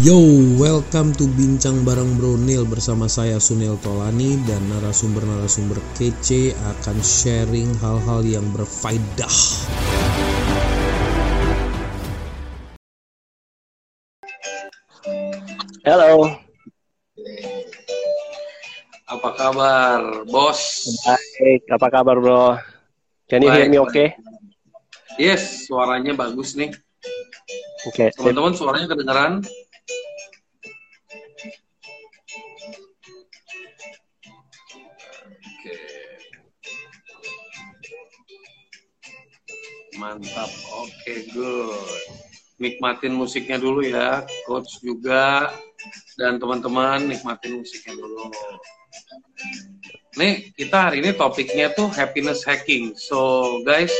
Yo, welcome to Bincang Bareng Bronil bersama saya Sunil Tolani dan narasumber-narasumber kece akan sharing hal-hal yang berfaedah. Halo, Apa kabar, bos? baik. Apa kabar bro? Can you hear me oke? Yes, suaranya bagus nih. Oke, sip. Teman-teman, suaranya kedengeran? Mantap. Oke, good. Nikmatin musiknya dulu ya, coach juga dan teman-teman nikmatin musiknya dulu. Nih, kita hari ini topiknya tuh happiness hacking. So, guys,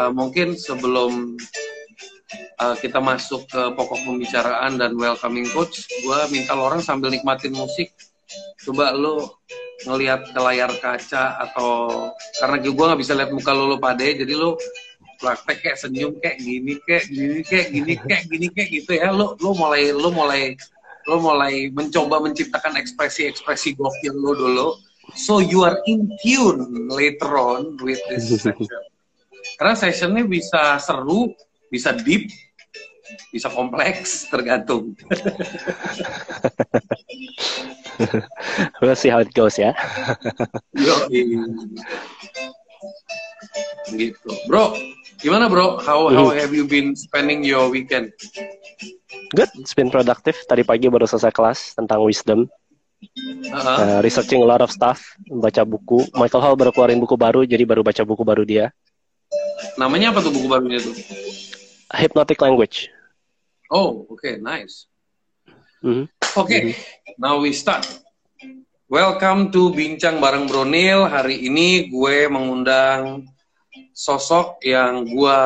uh, mungkin sebelum uh, kita masuk ke pokok pembicaraan dan welcoming coach, gue minta lo orang sambil nikmatin musik, coba lo ngelihat ke layar kaca atau karena gue nggak bisa lihat muka lo lo pade, jadi lo praktek kayak senyum kayak gini kayak gini kayak gini kayak gini kayak gitu ya, lo lo mulai lo mulai lo mulai mencoba menciptakan ekspresi-ekspresi gokil lo dulu. So you are in tune later on with this session. Karena sessionnya bisa seru, bisa deep, bisa kompleks, tergantung. We'll see how it goes ya. Yo, gitu. Bro, gimana bro? How how have you been spending your weekend? Good, it's been productive. Tadi pagi baru selesai kelas tentang wisdom, Uh-huh. Uh, researching a lot of stuff, baca buku. Michael Hall baru keluarin buku baru, jadi baru baca buku baru dia. Namanya apa tuh buku barunya tuh? Hypnotic Language. Oh, oke, nice. Mhm. Oke, now we start. Welcome to Bincang Bareng Bronil. Hari ini gue mengundang sosok yang gue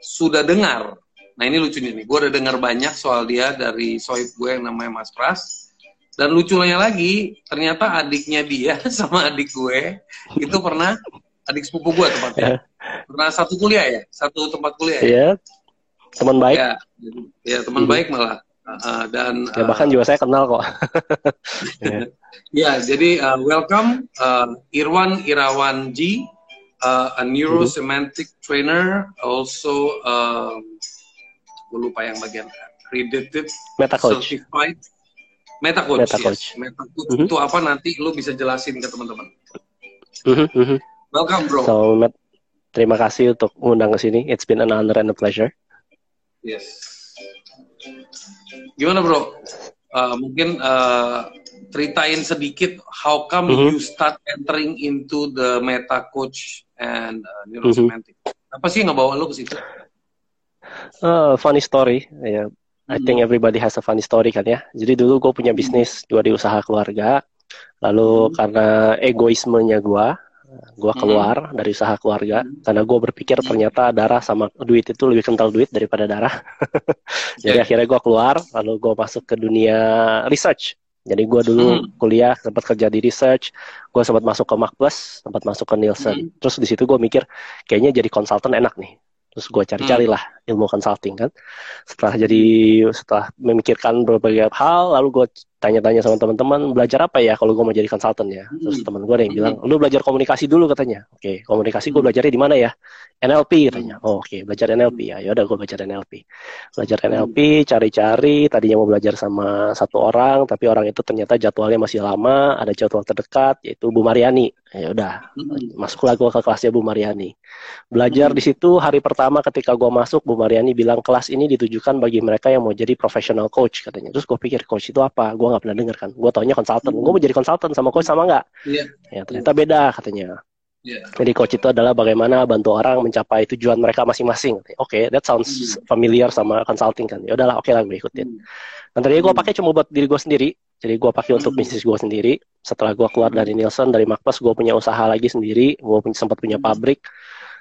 sudah dengar. Nah ini lucunya nih, gue udah dengar banyak soal dia dari sohib gue yang namanya Mas Pras. Dan lucunya lagi, ternyata adiknya dia sama adik gue itu pernah adik sepupu gue tempatnya. Pernah satu kuliah ya, satu tempat kuliah ya. Ya, teman baik. Ya, ya teman Mhm. baik malah. Uh, uh, dan Ya, uh, bahkan juga saya kenal kok. Ya. Ya, jadi uh, welcome uh, Irwan Irawan G, uh, a neurosemantic trainer, also gue lupa yang bagian accredited, Meta coach. certified, meta coach. Meta coach. Yes. Meta coach Mhm. itu apa nanti lu bisa jelasin ke teman-teman. Mhm, mhm. Welcome bro. So, Matt, terima kasih untuk mengundang ke sini. It's been an honor and a pleasure. Yes. Gimana bro? Uh, mungkin uh, ceritain sedikit how come Mhm. you start entering into the meta coach and uh, neurosemantic. Apa sih yang ngebawa lu ke situ? Uh, funny story. Ya, I think everybody has a funny story kan ya. Jadi dulu gue punya bisnis juga di usaha keluarga. Lalu Hmm. karena egoismenya gue, gue keluar dari usaha keluarga karena gue berpikir ternyata darah sama duit itu lebih kental duit daripada darah. Jadi Ya. akhirnya gue keluar, lalu gue masuk ke dunia research. Jadi gue dulu Hmm. kuliah sempat kerja di research, gue sempat masuk ke Markplus, sempat masuk ke Nielsen. Hmm. Terus di situ gue mikir kayaknya jadi konsultan enak nih. Terus gue cari-cari lah ilmu consulting kan. Setelah jadi setelah memikirkan berbagai hal, lalu gue tanya-tanya sama teman-teman belajar apa ya kalau gue mau jadi konsultan ya. Terus Hmm. teman gue ada yang bilang, lu belajar komunikasi dulu katanya. Oke, komunikasi gue belajarnya di mana ya? NLP katanya. Oh, Oke, belajar NLP ya. Ya udah gue belajar NLP. Belajar NLP, cari-cari. Tadinya mau belajar sama satu orang, tapi orang itu ternyata jadwalnya masih lama. Ada jadwal terdekat, yaitu Bu Mariani. Ya udah, Hmm. masuklah gue ke kelasnya Bu Mariani. Belajar Hmm. di situ hari pertama ketika gue masuk, Bu Mariani bilang kelas ini ditujukan bagi mereka yang mau jadi professional coach katanya. Terus gue pikir coach itu apa? Gue nggak pernah dengar kan. Gue taunya konsultan. Gue mau jadi konsultan sama coach sama nggak? Iya. Ya ternyata beda katanya. Iya. Jadi coach itu adalah bagaimana bantu orang mencapai tujuan mereka masing-masing. Oke, that sounds Hmm. familiar sama consulting kan. Ya udahlah, oke lah gue ikutin. Dan tadinya gue Hmm. pakai cuma buat diri gue sendiri. Jadi gue pakai untuk Hmm. bisnis gue sendiri. Setelah gue keluar dari Nielsen, dari Markplus, gue punya usaha lagi sendiri. Gue punya, sempat punya Hmm. pabrik.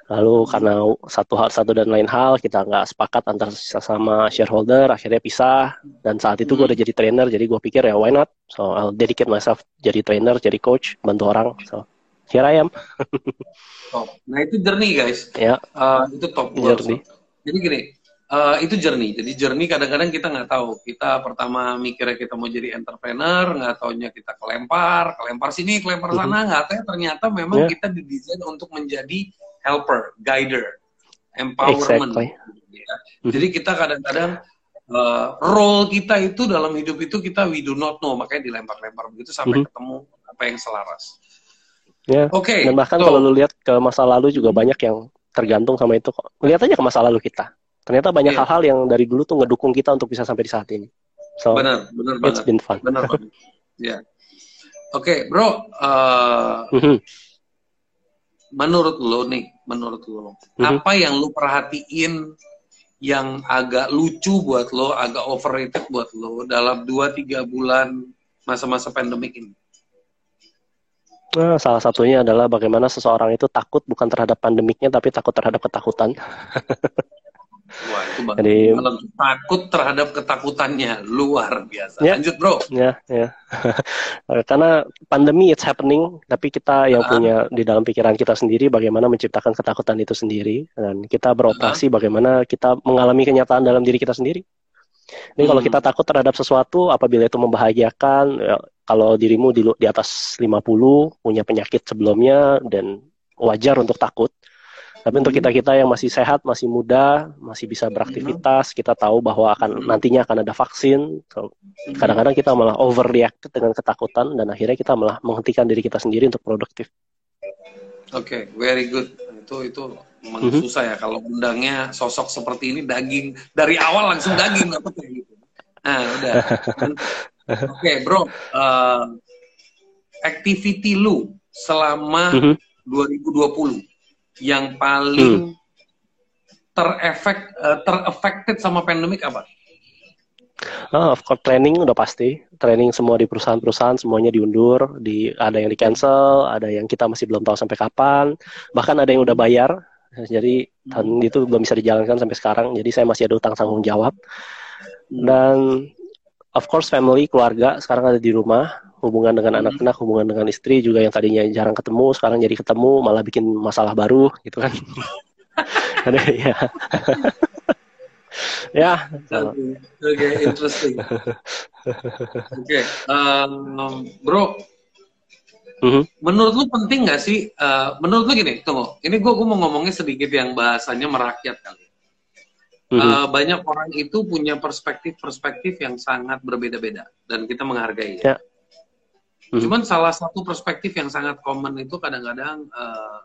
Lalu karena satu hal satu dan lain hal kita nggak sepakat antar sama shareholder, akhirnya pisah. Dan saat itu gue Hmm. udah jadi trainer, jadi gue pikir ya why not? So I'll dedicate myself jadi trainer, jadi coach, bantu orang. So here I am. Top. Nah itu journey guys. Ya, Uh, itu top. Journey. Jadi gini, uh, itu journey. Jadi journey kadang-kadang kita nggak tahu. Kita pertama mikirnya kita mau jadi entrepreneur, nggak taunya kita kelempar, kelempar sini, kelempar mm-hmm. sana, nggak tahu ternyata memang yeah. kita didesain untuk menjadi helper, guider, empowerment. Exactly. Ya. Jadi kita kadang-kadang uh, role kita itu dalam hidup itu kita we do not know, makanya dilempar-lempar begitu sampai mm-hmm. ketemu apa yang selaras. Ya. Oke. Okay. Dan bahkan so, kalau lu lihat ke masa lalu juga banyak yang tergantung sama itu kok. Lihat aja ke masa lalu kita ternyata banyak iya. hal-hal yeah. yang dari dulu tuh ngedukung kita untuk bisa sampai di saat ini. So, benar, benar it's banget. been fun. Benar banget. Ya. Oke, okay, bro. Uh, mm-hmm. Menurut lo nih, menurut lo, mm-hmm. apa yang lo perhatiin yang agak lucu buat lo, agak overrated buat lo dalam 2-3 bulan masa-masa pandemik ini? Nah, salah satunya adalah bagaimana seseorang itu takut bukan terhadap pandemiknya, tapi takut terhadap ketakutan. Wah, itu Jadi, takut terhadap ketakutannya luar biasa. Ya, Lanjut, Bro. Ya, ya. Karena pandemi it's happening, tapi kita yang uh punya di dalam pikiran kita sendiri bagaimana menciptakan ketakutan itu sendiri dan kita beroperasi uh bagaimana kita mengalami kenyataan dalam diri kita sendiri. Ini hmm. kalau kita takut terhadap sesuatu apabila itu membahagiakan, ya, kalau dirimu di, di atas 50 punya penyakit sebelumnya dan wajar untuk takut tapi untuk kita-kita yang masih sehat, masih muda, masih bisa beraktivitas, kita tahu bahwa akan nantinya akan ada vaksin. Kadang-kadang kita malah overreact dengan ketakutan dan akhirnya kita malah menghentikan diri kita sendiri untuk produktif. Oke, okay, very good. Itu itu memang mm-hmm. susah ya kalau undangnya sosok seperti ini daging dari awal langsung daging apa gitu. Nah, udah. Oke, okay, bro. Uh, activity lu selama mm-hmm. 2020 yang paling hmm. terefek uh, sama pandemik apa? Oh, of course training udah pasti. Training semua di perusahaan-perusahaan semuanya diundur, di ada yang di cancel, ada yang kita masih belum tahu sampai kapan. Bahkan ada yang udah bayar. Jadi tahun itu belum bisa dijalankan sampai sekarang. Jadi saya masih ada utang tanggung jawab. Dan of course family, keluarga sekarang ada di rumah hubungan dengan hmm. anak-anak, hubungan dengan istri juga yang tadinya jarang ketemu, sekarang jadi ketemu, malah bikin masalah baru gitu kan. Ada ya. ya. Oke, okay, interesting. Oke, okay. um, bro. Mm-hmm. Menurut lu penting nggak sih? Uh, menurut lu gini, tunggu. Ini gue gue mau ngomongnya sedikit yang bahasanya merakyat kali. Mm-hmm. Uh, banyak orang itu punya perspektif-perspektif yang sangat berbeda-beda dan kita menghargai. Yeah. Hmm. Cuman salah satu perspektif yang sangat common itu kadang-kadang uh,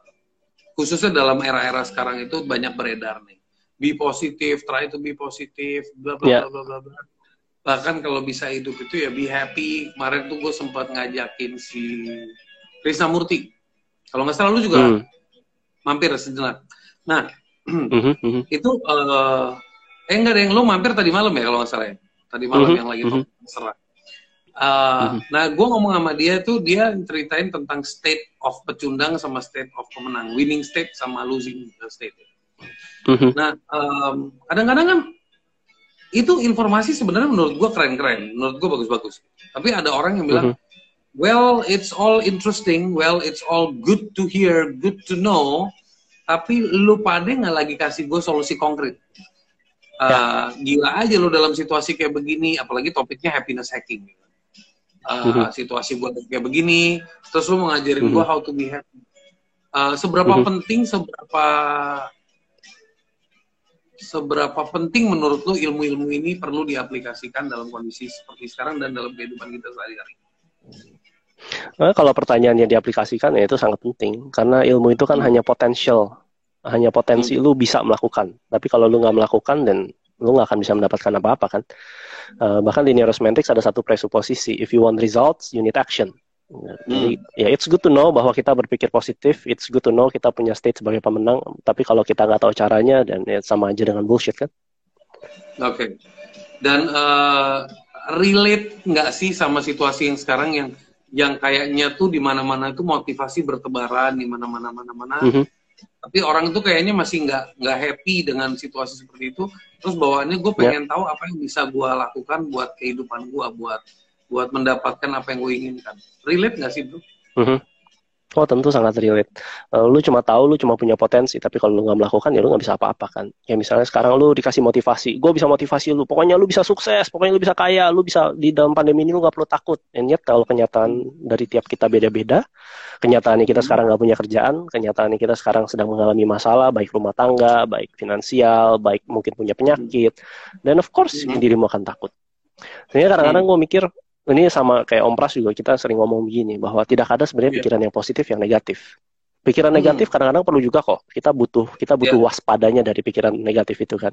khususnya dalam era-era sekarang itu banyak beredar nih. Be positif, try to be positif, bla bla yeah. bla bla bla. Bahkan kalau bisa hidup itu ya be happy. Kemarin tuh gue sempat ngajakin si Krisna Murti. Kalau nggak salah lu juga hmm. mampir sejenak. Nah, mm-hmm. itu uh, eh enggak ada yang lu mampir tadi malam ya kalau nggak salah ya. Tadi malam mm-hmm. yang lagi mm-hmm. serah. Uh, mm-hmm. Nah, gue ngomong sama dia tuh, dia ceritain tentang state of pecundang sama state of pemenang, winning state sama losing state. Mm-hmm. Nah, um, kadang-kadang kan itu informasi sebenarnya menurut gue keren-keren, menurut gue bagus-bagus. Tapi ada orang yang bilang, mm-hmm. well, it's all interesting, well, it's all good to hear, good to know, tapi lu pada nggak lagi kasih gue solusi konkret. Uh, ya. Gila aja lu dalam situasi kayak begini, apalagi topiknya happiness hacking uh, situasi buat kayak begini terus lu ngajarin mm-hmm. gue how to be happy uh, seberapa mm-hmm. penting seberapa seberapa penting menurut lu ilmu-ilmu ini perlu diaplikasikan dalam kondisi seperti sekarang dan dalam kehidupan kita sehari-hari Nah, kalau pertanyaannya diaplikasikan ya itu sangat penting karena ilmu itu kan hmm. hanya potensial, hanya potensi hmm. lu bisa melakukan. Tapi kalau lu nggak melakukan dan lu nggak akan bisa mendapatkan apa-apa kan. Uh, bahkan di neurosemantics ada satu presuposisi, if you want results, you need action. Jadi hmm. ya it's good to know bahwa kita berpikir positif, it's good to know kita punya state sebagai pemenang, tapi kalau kita nggak tahu caranya dan ya sama aja dengan bullshit kan. Oke. Okay. Dan uh, relate nggak sih sama situasi yang sekarang yang yang kayaknya tuh di mana-mana itu motivasi bertebaran di mana-mana mana-mana. Mm -hmm tapi orang itu kayaknya masih nggak nggak happy dengan situasi seperti itu terus bawaannya gue pengen yeah. tahu apa yang bisa gue lakukan buat kehidupan gue buat buat mendapatkan apa yang gue inginkan relate nggak sih bro? Mm-hmm. Oh tentu sangat relate. Uh, lu cuma tahu lu cuma punya potensi, tapi kalau lu nggak melakukan ya lu nggak bisa apa-apa kan. Ya misalnya sekarang lu dikasih motivasi, gue bisa motivasi lu, pokoknya lu bisa sukses, pokoknya lu bisa kaya, lu bisa di dalam pandemi ini lu nggak perlu takut. And yet kalau kenyataan dari tiap kita beda-beda, kenyataannya kita sekarang nggak punya kerjaan, kenyataannya kita sekarang sedang mengalami masalah, baik rumah tangga, baik finansial, baik mungkin punya penyakit, dan of course hmm. dirimu akan takut. Sehingga kadang-kadang gue mikir, ini sama kayak Om Pras juga kita sering ngomong begini bahwa tidak ada sebenarnya yeah. pikiran yang positif yang negatif. Pikiran hmm. negatif kadang-kadang perlu juga kok. Kita butuh kita butuh yeah. waspadanya dari pikiran negatif itu kan.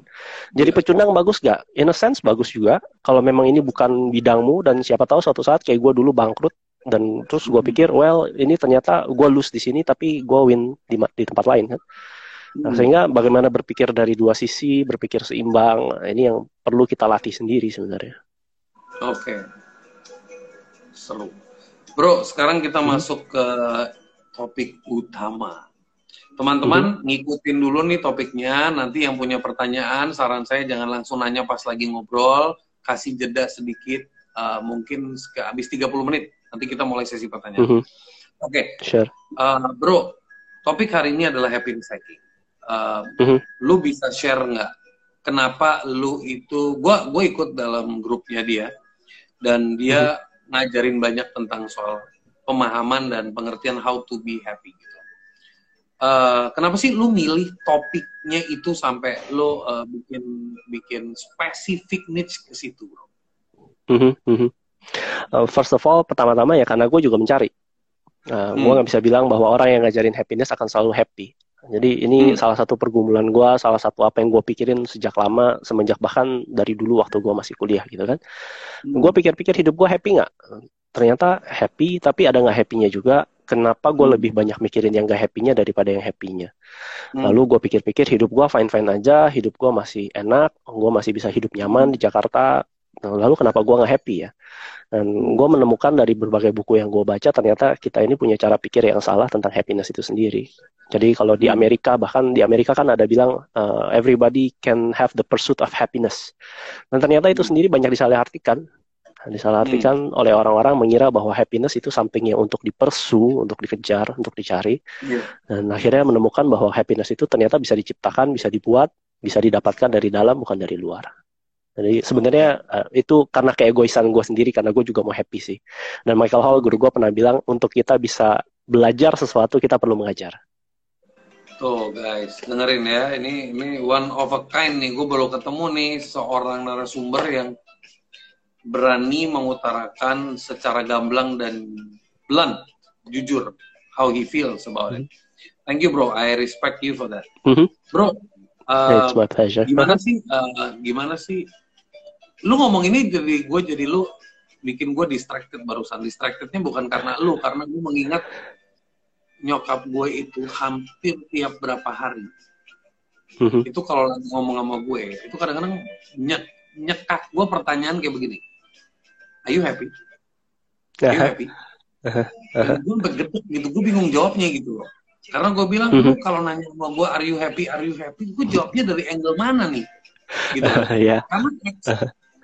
Jadi yeah. pecundang bagus gak? In a sense bagus juga. Kalau memang ini bukan bidangmu dan siapa tahu suatu saat kayak gue dulu bangkrut dan terus gue hmm. pikir well ini ternyata gue lose di sini tapi gue win di, di tempat lain kan. Nah, hmm. sehingga bagaimana berpikir dari dua sisi, berpikir seimbang, ini yang perlu kita latih sendiri sebenarnya. Oke. Okay seru. Bro, sekarang kita hmm. masuk ke topik utama. Teman-teman hmm. ngikutin dulu nih topiknya. Nanti yang punya pertanyaan, saran saya jangan langsung nanya pas lagi ngobrol, kasih jeda sedikit, uh, mungkin habis 30 menit. Nanti kita mulai sesi pertanyaan. Hmm. Oke, okay. sure. uh, bro. Topik hari ini adalah happiness hacking. Uh, hmm. Lu bisa share nggak? Kenapa lu itu? Gua gue ikut dalam grupnya dia dan dia hmm ngajarin banyak tentang soal pemahaman dan pengertian how to be happy gitu. Uh, kenapa sih lu milih topiknya itu sampai lu uh, bikin bikin spesifik niche ke situ, bro? Mm -hmm. uh, first of all, pertama-tama ya karena gue juga mencari. Uh, hmm. Gue nggak bisa bilang bahwa orang yang ngajarin happiness akan selalu happy. Jadi ini hmm. salah satu pergumulan gue, salah satu apa yang gue pikirin sejak lama, semenjak bahkan dari dulu waktu gue masih kuliah gitu kan. Hmm. Gue pikir-pikir hidup gue happy nggak? Ternyata happy, tapi ada nggak happynya juga. Kenapa gue hmm. lebih banyak mikirin yang gak happynya daripada yang happynya? Hmm. Lalu gue pikir-pikir hidup gue fine-fine aja, hidup gue masih enak, gue masih bisa hidup nyaman di Jakarta. Lalu kenapa gue nggak happy ya? Dan gue menemukan dari berbagai buku yang gue baca, ternyata kita ini punya cara pikir yang salah tentang happiness itu sendiri. Jadi kalau di hmm. Amerika, bahkan di Amerika kan ada bilang, uh, everybody can have the pursuit of happiness. Dan ternyata itu hmm. sendiri banyak disalahartikan. Disalahartikan hmm. oleh orang-orang mengira bahwa happiness itu something yang untuk dipersu, untuk dikejar, untuk dicari. Yeah. Dan akhirnya menemukan bahwa happiness itu ternyata bisa diciptakan, bisa dibuat, bisa didapatkan dari dalam, bukan dari luar. Jadi sebenarnya uh, itu karena keegoisan gue sendiri karena gue juga mau happy sih. Dan Michael Hall guru gue pernah bilang untuk kita bisa belajar sesuatu kita perlu mengajar. Tuh guys, dengerin ya. Ini ini one of a kind nih. Gue baru ketemu nih seorang narasumber yang berani mengutarakan secara gamblang dan blunt, jujur, how he feels about it. Thank you bro, I respect you for that. Mm -hmm. Bro, uh, gimana sih, uh, gimana sih lu ngomong ini jadi gue jadi lu bikin gue distracted barusan. Distractednya bukan karena lu karena gue mengingat nyokap gue itu hampir tiap berapa hari. Mm-hmm. itu kalau ngomong sama gue itu kadang-kadang nyek nyekak. Gue pertanyaan kayak begini. Are you happy? Are you happy? Gue bergetuk gitu gue bingung jawabnya gitu loh. Karena gue bilang lu kalau nanya sama gue are you happy? Are you happy? Gue jawabnya dari angle mana nih? Gitu. Yeah. karena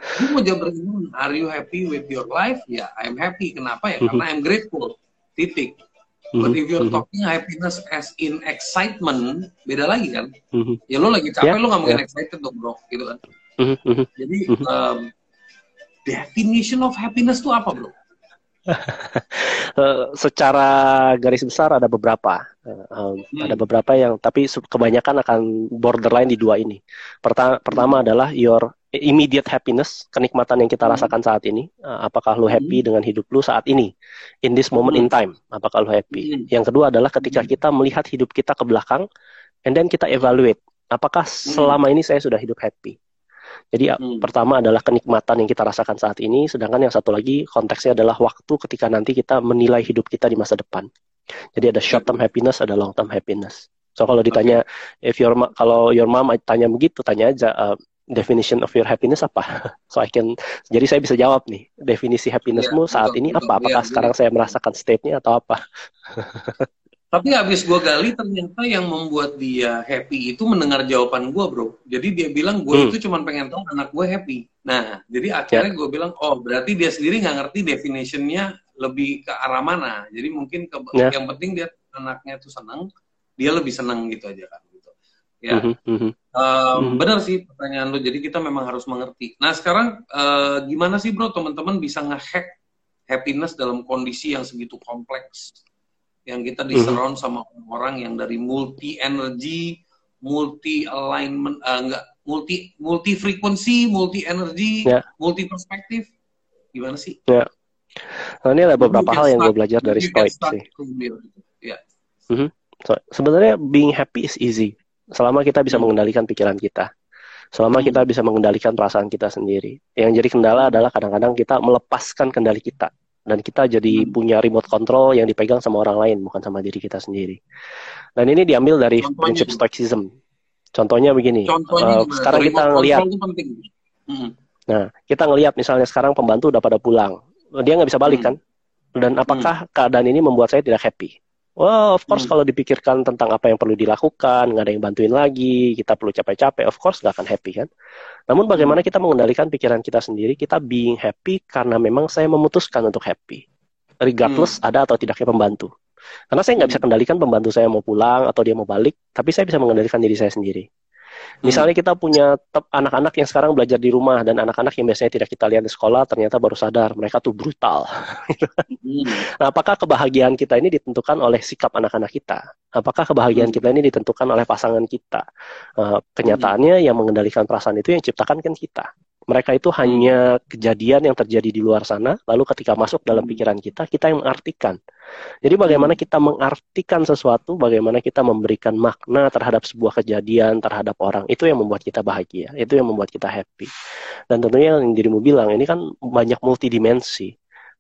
Gue mau jawab begini, are you happy with your life? Ya, yeah, I'm happy. Kenapa ya? Karena I'm grateful. Titik. But if you're talking happiness as in excitement, beda lagi kan? Ya lo lagi capek, yeah, lo gak mungkin yeah. excited dong bro, gitu kan? Jadi, um, definition of happiness itu apa bro? Eh, secara garis besar ada beberapa, um, hmm. ada beberapa yang tapi kebanyakan akan borderline di dua ini. Pertama, pertama adalah your immediate happiness, kenikmatan yang kita hmm. rasakan saat ini. Uh, apakah lu happy hmm. dengan hidup lu saat ini, in this moment in time? Apakah lu happy? Hmm. Yang kedua adalah ketika kita melihat hidup kita ke belakang, and then kita evaluate, apakah selama ini saya sudah hidup happy? Jadi hmm. pertama adalah kenikmatan yang kita rasakan saat ini, sedangkan yang satu lagi konteksnya adalah waktu ketika nanti kita menilai hidup kita di masa depan. Jadi ada short term happiness, ada long term happiness. So kalau ditanya okay. if your kalau your mom tanya begitu, tanya aja uh, definition of your happiness apa? So I can jadi saya bisa jawab nih, definisi happinessmu yeah, saat betul, ini betul, apa? Apakah yeah, sekarang yeah. saya merasakan state-nya atau apa? Tapi habis gue gali ternyata yang membuat dia happy itu mendengar jawaban gue bro. Jadi dia bilang gue hmm. itu cuma pengen tahu anak gue happy. Nah jadi akhirnya yeah. gue bilang oh berarti dia sendiri nggak ngerti definitionnya lebih ke arah mana. Jadi mungkin ke, Ya. yang penting dia anaknya tuh senang, dia lebih senang gitu aja kan. Ya, Mhm, mhm. Um, Mhm. benar sih pertanyaan lu. Jadi kita memang harus mengerti. Nah sekarang eh, gimana sih bro teman-teman bisa ngehack happiness dalam kondisi yang segitu kompleks, yang kita di Mhm. surround sama orang yang dari multi energy, multi alignment, eh, enggak multi multi frekuensi, multi energy, Ya. multi perspektif. Gimana sih? Nah, ini ada beberapa You hal yang gue belajar dari Stoic sih. from there. Ya. So, sebenarnya being happy is easy selama kita bisa Hmm. mengendalikan pikiran kita. Selama Hmm. kita bisa mengendalikan perasaan kita sendiri. Yang jadi kendala adalah kadang-kadang kita melepaskan kendali kita dan kita jadi Hmm. punya remote control yang dipegang sama orang lain bukan sama diri kita sendiri. Dan ini diambil dari Contohnya prinsip? Stoicism. Contohnya begini. Contohnya gimana? sekarang kita ngelihat. Hmm. Nah, kita ngelihat misalnya sekarang pembantu udah pada pulang, dia nggak bisa balik Hmm. kan? Dan apakah keadaan ini membuat saya tidak happy? Well, of course Hmm. kalau dipikirkan tentang apa yang perlu dilakukan, nggak ada yang bantuin lagi, kita perlu capek-capek, of course nggak akan happy kan? Namun bagaimana kita mengendalikan pikiran kita sendiri, kita being happy karena memang saya memutuskan untuk happy. Regardless ada atau tidaknya pembantu. Karena saya nggak bisa kendalikan pembantu saya mau pulang atau dia mau balik, tapi saya bisa mengendalikan diri saya sendiri. Misalnya kita punya anak-anak yang sekarang belajar di rumah dan anak-anak yang biasanya tidak kita lihat di sekolah ternyata baru sadar mereka tuh brutal. Hmm. Nah, apakah kebahagiaan kita ini ditentukan oleh sikap anak-anak kita? Apakah kebahagiaan Hmm. kita ini ditentukan oleh pasangan kita? Eh, kenyataannya yang mengendalikan perasaan itu yang ciptakan kan kita. Mereka itu hanya kejadian yang terjadi di luar sana, lalu ketika masuk dalam Hmm. pikiran kita, kita yang mengartikan. Jadi bagaimana kita mengartikan sesuatu, bagaimana kita memberikan makna terhadap sebuah kejadian, terhadap orang, itu yang membuat kita bahagia, itu yang membuat kita happy. Dan tentunya yang dirimu bilang, ini kan banyak multidimensi.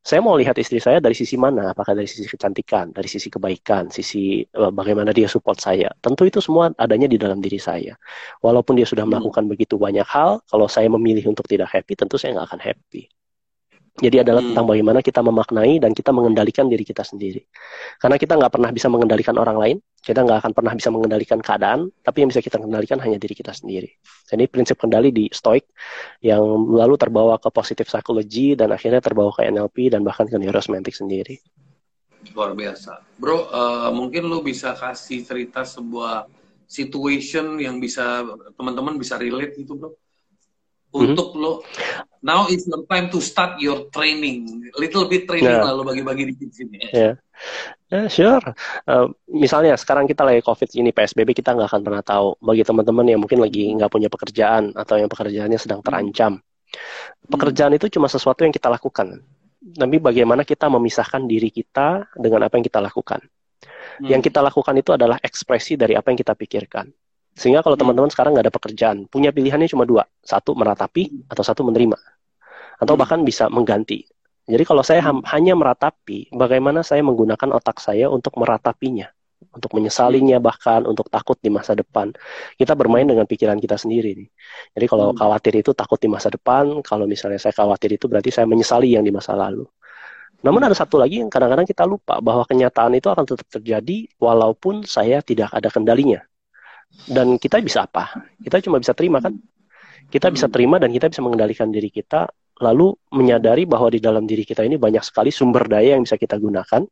Saya mau lihat istri saya dari sisi mana? Apakah dari sisi kecantikan, dari sisi kebaikan, sisi eh, bagaimana dia support saya? Tentu itu semua adanya di dalam diri saya. Walaupun dia sudah Hmm. melakukan begitu banyak hal, kalau saya memilih untuk tidak happy, tentu saya nggak akan happy. Jadi adalah Hmm. tentang bagaimana kita memaknai dan kita mengendalikan diri kita sendiri. Karena kita nggak pernah bisa mengendalikan orang lain, kita nggak akan pernah bisa mengendalikan keadaan, tapi yang bisa kita kendalikan hanya diri kita sendiri. Jadi prinsip kendali di Stoic yang lalu terbawa ke positive psychology dan akhirnya terbawa ke NLP dan bahkan ke neurosemantic sendiri. Luar biasa. Bro, eh, mungkin lu bisa kasih cerita sebuah situation yang bisa teman-teman bisa relate gitu, Bro. Untuk lo, now is your time to start your training. Little bit training Ya. lah lo bagi-bagi di sini. Ya, ya sure. Eh, misalnya sekarang kita lagi COVID ini PSBB kita nggak akan pernah tahu. Bagi teman-teman yang mungkin lagi nggak punya pekerjaan atau yang pekerjaannya sedang terancam, pekerjaan itu cuma sesuatu yang kita lakukan. Tapi bagaimana kita memisahkan diri kita dengan apa yang kita lakukan. Hmm. Yang kita lakukan itu adalah ekspresi dari apa yang kita pikirkan. Sehingga kalau Hmm. teman-teman sekarang nggak ada pekerjaan, punya pilihannya cuma dua, satu meratapi atau satu menerima, atau Hmm. bahkan bisa mengganti. Jadi kalau saya ham- hanya meratapi, bagaimana saya menggunakan otak saya untuk meratapinya, untuk menyesalinya bahkan untuk takut di masa depan. Kita bermain dengan pikiran kita sendiri nih. Jadi kalau Hmm. khawatir itu takut di masa depan, kalau misalnya saya khawatir itu berarti saya menyesali yang di masa lalu. Namun ada satu lagi yang kadang-kadang kita lupa bahwa kenyataan itu akan tetap terjadi walaupun saya tidak ada kendalinya. Dan kita bisa apa? Kita cuma bisa terima kan? Kita bisa terima dan kita bisa mengendalikan diri kita lalu menyadari bahwa di dalam diri kita ini banyak sekali sumber daya yang bisa kita gunakan.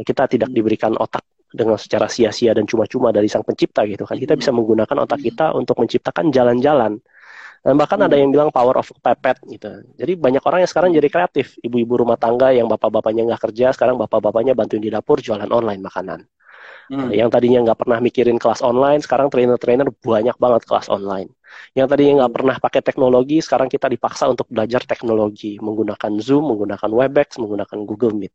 Kita tidak diberikan otak dengan secara sia-sia dan cuma-cuma dari sang pencipta gitu kan. Kita bisa menggunakan otak kita untuk menciptakan jalan-jalan. Dan bahkan ada yang bilang power of pepet gitu. Jadi banyak orang yang sekarang jadi kreatif. Ibu-ibu rumah tangga yang bapak-bapaknya nggak kerja, sekarang bapak-bapaknya bantuin di dapur jualan online makanan. Hmm. Yang tadinya nggak pernah mikirin kelas online, sekarang trainer-trainer banyak banget kelas online. Yang tadinya nggak pernah pakai teknologi, sekarang kita dipaksa untuk belajar teknologi, menggunakan Zoom, menggunakan Webex, menggunakan Google Meet.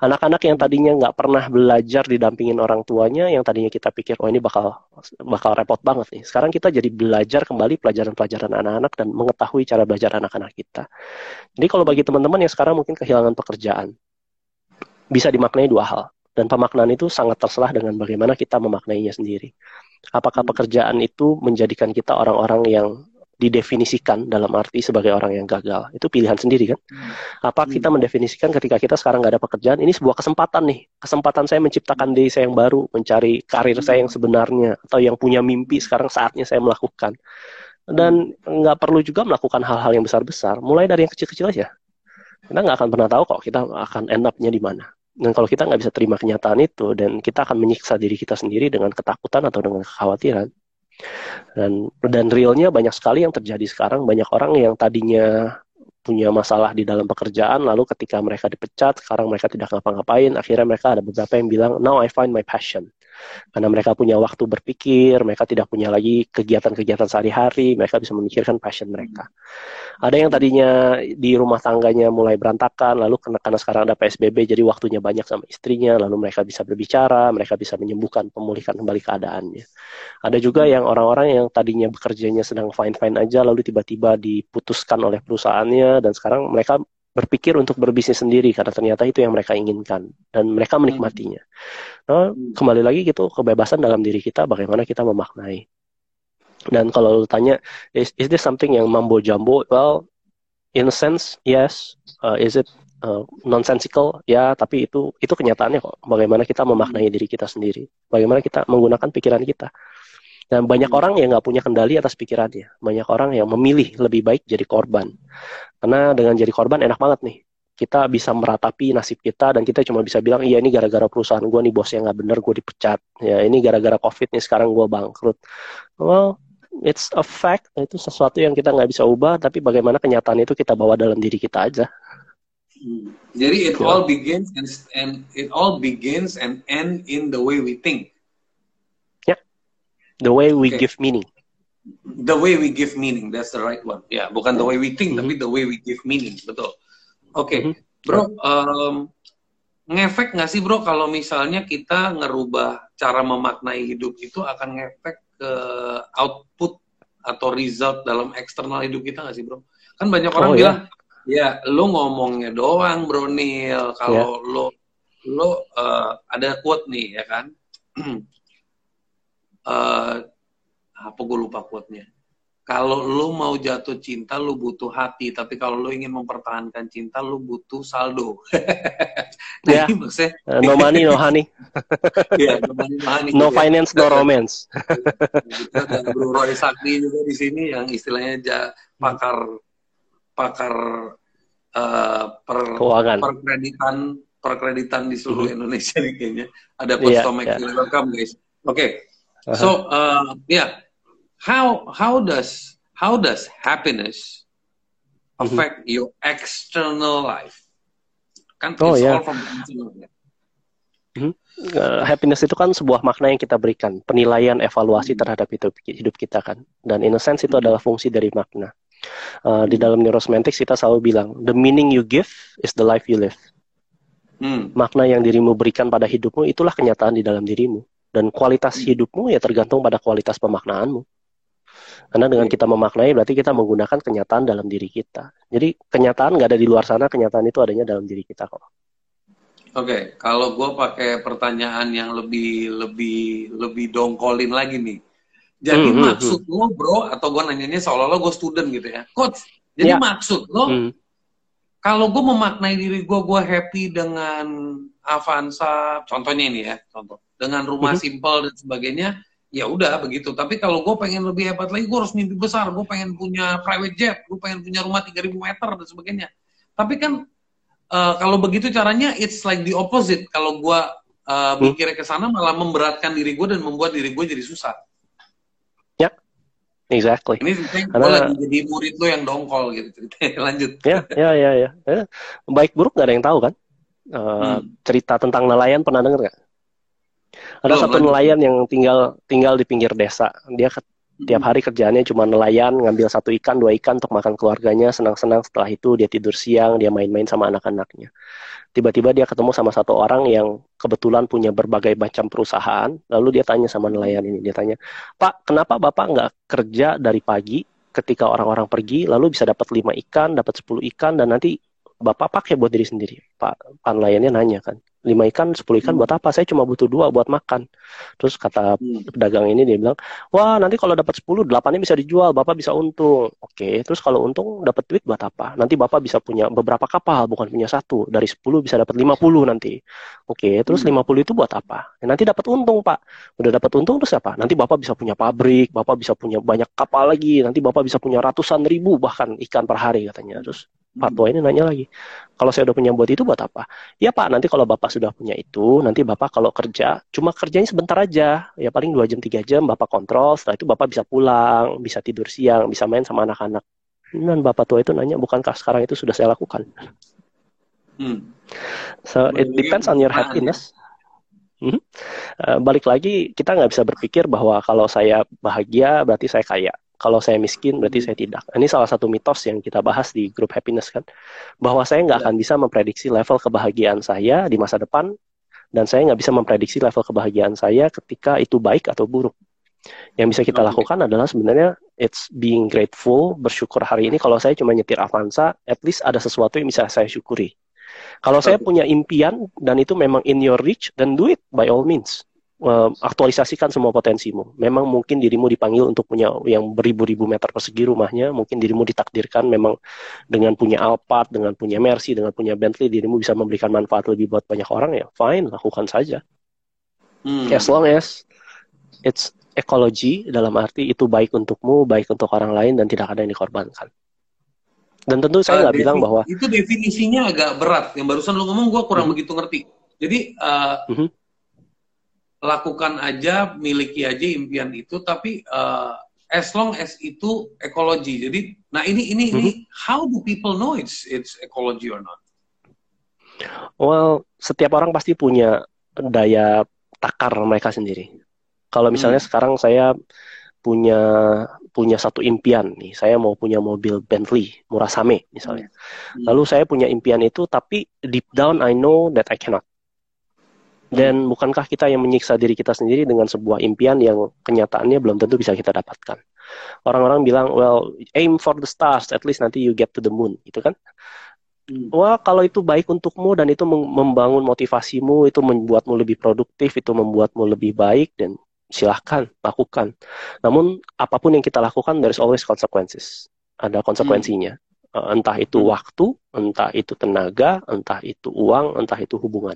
Anak-anak yang tadinya nggak pernah belajar didampingin orang tuanya, yang tadinya kita pikir, oh ini bakal bakal repot banget nih. Sekarang kita jadi belajar kembali pelajaran-pelajaran anak-anak dan mengetahui cara belajar anak-anak kita. Jadi kalau bagi teman-teman yang sekarang mungkin kehilangan pekerjaan, bisa dimaknai dua hal. Dan pemaknaan itu sangat terserah dengan bagaimana kita memaknainya sendiri. Apakah pekerjaan itu menjadikan kita orang-orang yang didefinisikan dalam arti sebagai orang yang gagal? Itu pilihan sendiri kan? Apa kita mendefinisikan ketika kita sekarang nggak ada pekerjaan, ini sebuah kesempatan nih. Kesempatan saya menciptakan diri saya yang baru, mencari karir saya yang sebenarnya, atau yang punya mimpi sekarang saatnya saya melakukan. Dan nggak perlu juga melakukan hal-hal yang besar-besar, mulai dari yang kecil-kecil aja. kita nggak akan pernah tahu kok kita akan end up-nya di mana dan kalau kita nggak bisa terima kenyataan itu dan kita akan menyiksa diri kita sendiri dengan ketakutan atau dengan kekhawatiran. Dan dan realnya banyak sekali yang terjadi sekarang. Banyak orang yang tadinya punya masalah di dalam pekerjaan lalu ketika mereka dipecat sekarang mereka tidak ngapa-ngapain. Akhirnya mereka ada beberapa yang bilang now I find my passion karena mereka punya waktu berpikir, mereka tidak punya lagi kegiatan-kegiatan sehari-hari, mereka bisa memikirkan passion mereka. Ada yang tadinya di rumah tangganya mulai berantakan, lalu karena, karena sekarang ada PSBB, jadi waktunya banyak sama istrinya, lalu mereka bisa berbicara, mereka bisa menyembuhkan, pemulihkan kembali keadaannya. Ada juga yang orang-orang yang tadinya bekerjanya sedang fine-fine aja, lalu tiba-tiba diputuskan oleh perusahaannya, dan sekarang mereka berpikir untuk berbisnis sendiri karena ternyata itu yang mereka inginkan dan mereka hmm. menikmatinya. Nah, kembali lagi gitu kebebasan dalam diri kita bagaimana kita memaknai. Dan kalau lu tanya is, is this something yang mambo jumbo? Well, in a sense yes. Uh, is it uh, nonsensical? Ya, tapi itu itu kenyataannya kok. Bagaimana kita memaknai diri kita sendiri. Bagaimana kita menggunakan pikiran kita. Dan banyak orang yang nggak punya kendali atas pikirannya. Banyak orang yang memilih lebih baik jadi korban. Karena dengan jadi korban enak banget nih. Kita bisa meratapi nasib kita dan kita cuma bisa bilang, iya ini gara-gara perusahaan gue nih bosnya nggak bener, gue dipecat. Ya ini gara-gara covid nih sekarang gue bangkrut. Well, it's a fact. Itu sesuatu yang kita nggak bisa ubah, tapi bagaimana kenyataan itu kita bawa dalam diri kita aja. Hmm. Jadi it yeah. all begins and, and it all begins and end in the way we think. The way we okay. give meaning. The way we give meaning, that's the right one. Ya, yeah, bukan the way we think, mm -hmm. tapi the way we give meaning, betul. Oke, okay. mm -hmm. bro, um, ngefek nggak sih bro kalau misalnya kita ngerubah cara memaknai hidup itu akan ngefek ke output atau result dalam eksternal hidup kita nggak sih bro? Kan banyak orang oh, bilang, ya. ya lu ngomongnya doang bro Neil, kalau yeah. lo lo uh, ada quote nih ya kan, uh, apa gue lupa quote-nya. Kalau lu mau jatuh cinta, lu butuh hati. Tapi kalau lu ingin mempertahankan cinta, lu butuh saldo. nah, ya. maksudnya, uh, no money, no honey. ya, no money, no honey. No finance, no romance. Dan Bro Roy Sakti juga di sini yang istilahnya ja, pakar pakar uh, per, Keuangan. perkreditan perkreditan di seluruh hmm. Indonesia nih kayaknya. Ada Coach yeah, Tomek yeah. welcome guys. Oke, okay. Uh-huh. So uh, yeah, how how does how does happiness mm-hmm. affect mm-hmm. your external life? Kan oh, it's yeah. all from internal. Mm-hmm. Uh, happiness itu kan sebuah makna yang kita berikan, penilaian, evaluasi mm-hmm. terhadap hidup, hidup kita kan. Dan in a sense itu mm-hmm. adalah fungsi dari makna. Uh, di dalam neurosemantics kita selalu bilang, the meaning you give is the life you live. Hmm. Makna yang dirimu berikan pada hidupmu itulah kenyataan di dalam dirimu. Dan kualitas hmm. hidupmu ya tergantung pada kualitas pemaknaanmu. Karena dengan kita memaknai berarti kita menggunakan kenyataan dalam diri kita. Jadi kenyataan nggak ada di luar sana, kenyataan itu adanya dalam diri kita kok. Oke, okay. kalau gue pakai pertanyaan yang lebih lebih lebih dongkolin lagi nih. Jadi hmm, hmm maksud hmm. lo bro, atau gue nanyanya seolah-olah gue student gitu ya, coach. Jadi ya. maksud lo, hmm. kalau gue memaknai diri gue, gue happy dengan Avanza, contohnya ini ya, contoh. Dengan rumah mm-hmm. simpel dan sebagainya ya udah begitu. Tapi kalau gue pengen lebih hebat lagi gue harus mimpi besar. Gue pengen punya private jet gue pengen punya rumah 3000 meter dan sebagainya. Tapi kan uh, kalau begitu caranya it's like the opposite. Kalau gue uh, mikirnya ke sana malah memberatkan diri gue dan membuat diri gue jadi susah. Ya exactly. Ini Karena... gue lagi jadi murid lo yang dongkol gitu lanjut. Ya ya ya ya. Baik buruk gak ada yang tahu kan uh, hmm. cerita tentang nelayan pernah denger gak ada oh, satu nelayan yang tinggal tinggal di pinggir desa. Dia ke, tiap hari kerjaannya cuma nelayan, ngambil satu ikan, dua ikan untuk makan keluarganya, senang-senang. Setelah itu dia tidur siang, dia main-main sama anak-anaknya. Tiba-tiba dia ketemu sama satu orang yang kebetulan punya berbagai macam perusahaan. Lalu dia tanya sama nelayan ini, dia tanya, Pak, kenapa Bapak nggak kerja dari pagi ketika orang-orang pergi, lalu bisa dapat lima ikan, dapat sepuluh ikan, dan nanti Bapak pakai buat diri sendiri. Pak, nelayannya nanya kan, lima ikan, sepuluh ikan hmm. buat apa? Saya cuma butuh dua buat makan. Terus kata hmm. pedagang ini dia bilang, wah nanti kalau dapat sepuluh, delapannya bisa dijual, bapak bisa untung. Oke, terus kalau untung dapat duit buat apa? Nanti bapak bisa punya beberapa kapal, bukan punya satu. Dari sepuluh bisa dapat lima puluh nanti. Oke, terus hmm. lima puluh itu buat apa? Ya, nanti dapat untung pak. Udah dapat untung terus apa? Nanti bapak bisa punya pabrik, bapak bisa punya banyak kapal lagi. Nanti bapak bisa punya ratusan ribu bahkan ikan per hari katanya. Terus Pak tua ini nanya lagi, kalau saya udah punya buat itu buat apa? Ya Pak, nanti kalau Bapak sudah punya itu, nanti Bapak kalau kerja, cuma kerjanya sebentar aja, ya paling dua jam tiga jam Bapak kontrol, setelah itu Bapak bisa pulang, bisa tidur siang, bisa main sama anak-anak. Dan Bapak tua itu nanya, bukankah sekarang itu sudah saya lakukan? Hmm. So it depends on your happiness. Hmm. Uh, balik lagi, kita nggak bisa berpikir bahwa kalau saya bahagia berarti saya kaya kalau saya miskin berarti saya tidak. Ini salah satu mitos yang kita bahas di grup happiness kan, bahwa saya nggak ya. akan bisa memprediksi level kebahagiaan saya di masa depan, dan saya nggak bisa memprediksi level kebahagiaan saya ketika itu baik atau buruk. Yang bisa kita lakukan adalah sebenarnya it's being grateful, bersyukur hari ini kalau saya cuma nyetir Avanza, at least ada sesuatu yang bisa saya syukuri. Kalau saya punya impian dan itu memang in your reach, then do it by all means uh, aktualisasikan semua potensimu. Memang mungkin dirimu dipanggil untuk punya yang beribu-ribu meter persegi rumahnya, mungkin dirimu ditakdirkan memang dengan punya Alphard, dengan punya Mercy, dengan punya Bentley, dirimu bisa memberikan manfaat lebih buat banyak orang ya, fine, lakukan saja. Hmm. As long as it's ekologi dalam arti itu baik untukmu, baik untuk orang lain dan tidak ada yang dikorbankan. Dan tentu saya nggak uh, bilang bahwa itu definisinya agak berat. Yang barusan lu ngomong gue kurang hmm. begitu ngerti. Jadi uh, mm -hmm lakukan aja, miliki aja impian itu, tapi uh, as long as itu ekologi. Jadi, nah ini ini mm -hmm. ini how do people know it's it's ecology or not? Well, setiap orang pasti punya daya takar mereka sendiri. Kalau misalnya hmm. sekarang saya punya punya satu impian nih, saya mau punya mobil Bentley Murasame misalnya. Hmm. Lalu saya punya impian itu, tapi deep down I know that I cannot. Dan bukankah kita yang menyiksa diri kita sendiri dengan sebuah impian yang kenyataannya belum tentu bisa kita dapatkan? Orang-orang bilang, well, aim for the stars, at least nanti you get to the moon, gitu kan? Hmm. Wah, kalau itu baik untukmu dan itu membangun motivasimu, itu membuatmu lebih produktif, itu membuatmu lebih baik, dan silahkan lakukan. Namun, apa pun yang kita lakukan, there is always consequences. Ada konsekuensinya. Hmm. Entah itu hmm. waktu, entah itu tenaga, entah itu uang, entah itu hubungan.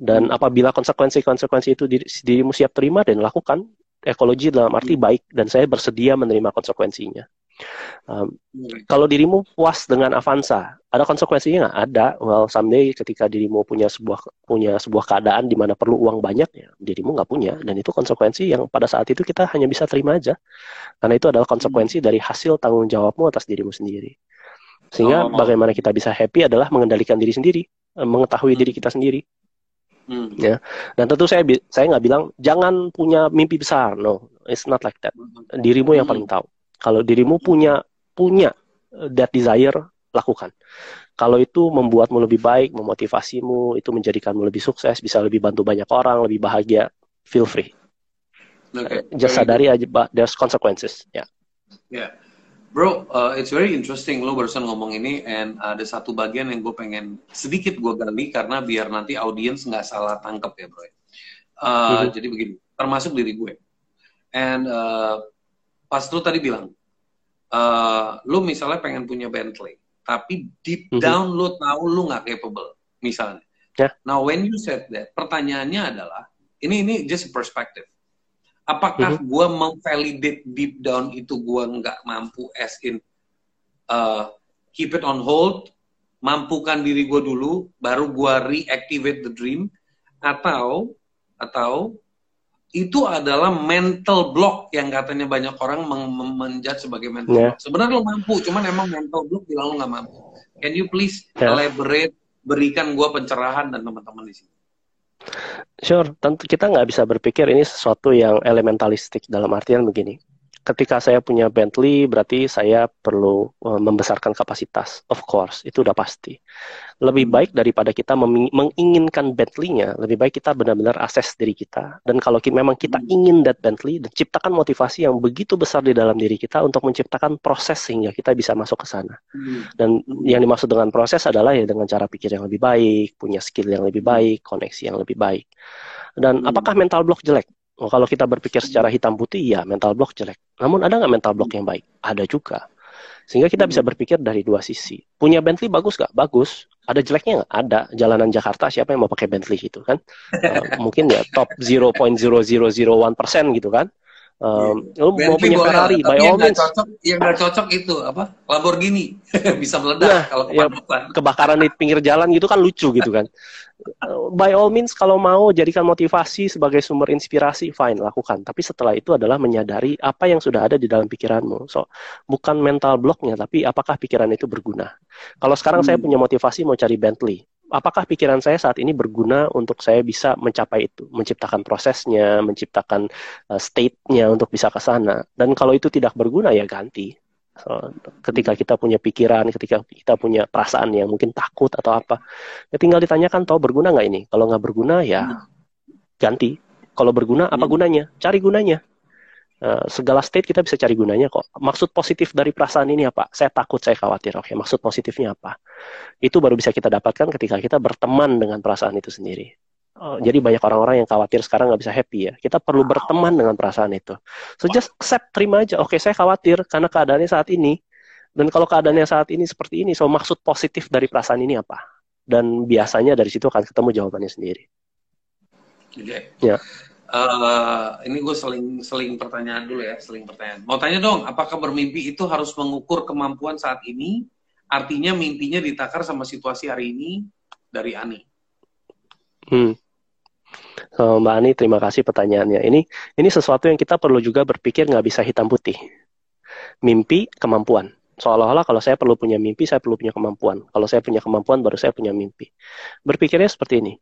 Dan apabila konsekuensi-konsekuensi itu dirimu siap terima dan lakukan, ekologi dalam arti hmm. baik dan saya bersedia menerima konsekuensinya. Um, kalau dirimu puas dengan Avanza, ada konsekuensinya nggak? Ada. Well, someday ketika dirimu punya sebuah punya sebuah keadaan di mana perlu uang banyak, ya dirimu nggak punya, dan itu konsekuensi yang pada saat itu kita hanya bisa terima aja, karena itu adalah konsekuensi hmm. dari hasil tanggung jawabmu atas dirimu sendiri. Sehingga oh. bagaimana kita bisa happy adalah mengendalikan diri sendiri, eh, mengetahui diri kita sendiri. Hmm. Ya. Dan tentu saya saya nggak bilang jangan punya mimpi besar. No, it's not like that. Dirimu yang paling tahu. Kalau dirimu punya punya uh, that desire, lakukan. Kalau itu membuatmu lebih baik, memotivasimu, itu menjadikanmu lebih sukses, bisa lebih bantu banyak orang, lebih bahagia, feel free. Okay. Just sadari aja, there's consequences. Ya. Yeah. Yeah. Bro, uh, it's very interesting lo barusan ngomong ini, and ada satu bagian yang gue pengen sedikit gue gali karena biar nanti audiens nggak salah tangkep ya, bro. Uh, mm-hmm. Jadi begini, termasuk diri gue. And uh, pas lo tadi bilang, uh, lo misalnya pengen punya Bentley, tapi deep mm-hmm. down lo tahu lo nggak capable, misalnya. Yeah. Now when you said that, pertanyaannya adalah, ini ini just perspective apakah mm-hmm. gue memvalidate deep down itu gue nggak mampu as in uh, keep it on hold mampukan diri gue dulu baru gue reactivate the dream atau atau itu adalah mental block yang katanya banyak orang menjat sebagai mental yeah. block. Sebenarnya lo mampu, cuman emang mental block bilang lo nggak mampu. Can you please yeah. elaborate, berikan gue pencerahan dan teman-teman di sini. Sure, tentu kita nggak bisa berpikir ini sesuatu yang elementalistik dalam artian begini ketika saya punya Bentley berarti saya perlu uh, membesarkan kapasitas. Of course, itu udah pasti. Lebih hmm. baik daripada kita menginginkan Bentley-nya, lebih baik kita benar-benar akses diri kita. Dan kalau kita, memang kita hmm. ingin that Bentley, dan ciptakan motivasi yang begitu besar di dalam diri kita untuk menciptakan proses sehingga kita bisa masuk ke sana. Hmm. Dan yang dimaksud dengan proses adalah ya dengan cara pikir yang lebih baik, punya skill yang lebih baik, koneksi yang lebih baik. Dan apakah mental block jelek? Kalau kita berpikir secara hitam putih, ya mental block jelek. Namun ada nggak mental block yang baik? Ada juga. Sehingga kita bisa berpikir dari dua sisi. Punya Bentley bagus nggak? Bagus. Ada jeleknya nggak? Ada. Jalanan Jakarta siapa yang mau pakai Bentley itu kan? uh, mungkin ya top 0.0001 persen gitu kan? Um, lu Bentley mau punya Ferrari, by all means. cocok, yang nggak cocok itu apa? Lamborghini bisa meledak Nah, kalau ya, kebakaran di pinggir jalan gitu kan lucu gitu kan. By all means kalau mau jadikan motivasi sebagai sumber inspirasi fine lakukan. Tapi setelah itu adalah menyadari apa yang sudah ada di dalam pikiranmu. So bukan mental blocknya tapi apakah pikiran itu berguna. Kalau sekarang saya Hmm. punya motivasi mau cari Bentley, apakah pikiran saya saat ini berguna untuk saya bisa mencapai itu, menciptakan prosesnya, menciptakan uh, state-nya untuk bisa ke sana. Dan kalau itu tidak berguna ya ganti. So, ketika kita punya pikiran, ketika kita punya perasaan yang mungkin takut atau apa, ya tinggal ditanyakan, toh berguna nggak ini? Kalau nggak berguna, ya ganti. Kalau berguna, apa Hmm. gunanya? Cari gunanya. Eh, segala state kita bisa cari gunanya kok. Maksud positif dari perasaan ini apa? Saya takut, saya khawatir. Oke, maksud positifnya apa? Itu baru bisa kita dapatkan ketika kita berteman dengan perasaan itu sendiri. Oh, jadi banyak orang-orang yang khawatir sekarang nggak bisa happy ya. Kita perlu berteman dengan perasaan itu. So just accept, terima aja. Oke, saya khawatir karena keadaannya saat ini. Dan kalau keadaannya saat ini seperti ini, so maksud positif dari perasaan ini apa? Dan biasanya dari situ akan ketemu jawabannya sendiri. Oke. Ya. Eh, ini gue seling seling pertanyaan dulu ya, seling pertanyaan. Mau tanya dong, apakah bermimpi itu harus mengukur kemampuan saat ini? Artinya mimpinya ditakar sama situasi hari ini dari Ani. Hmm. So, Mbak Ani, terima kasih pertanyaannya. Ini ini sesuatu yang kita perlu juga berpikir nggak bisa hitam putih. Mimpi, kemampuan. Seolah-olah kalau saya perlu punya mimpi, saya perlu punya kemampuan. Kalau saya punya kemampuan, baru saya punya mimpi. Berpikirnya seperti ini.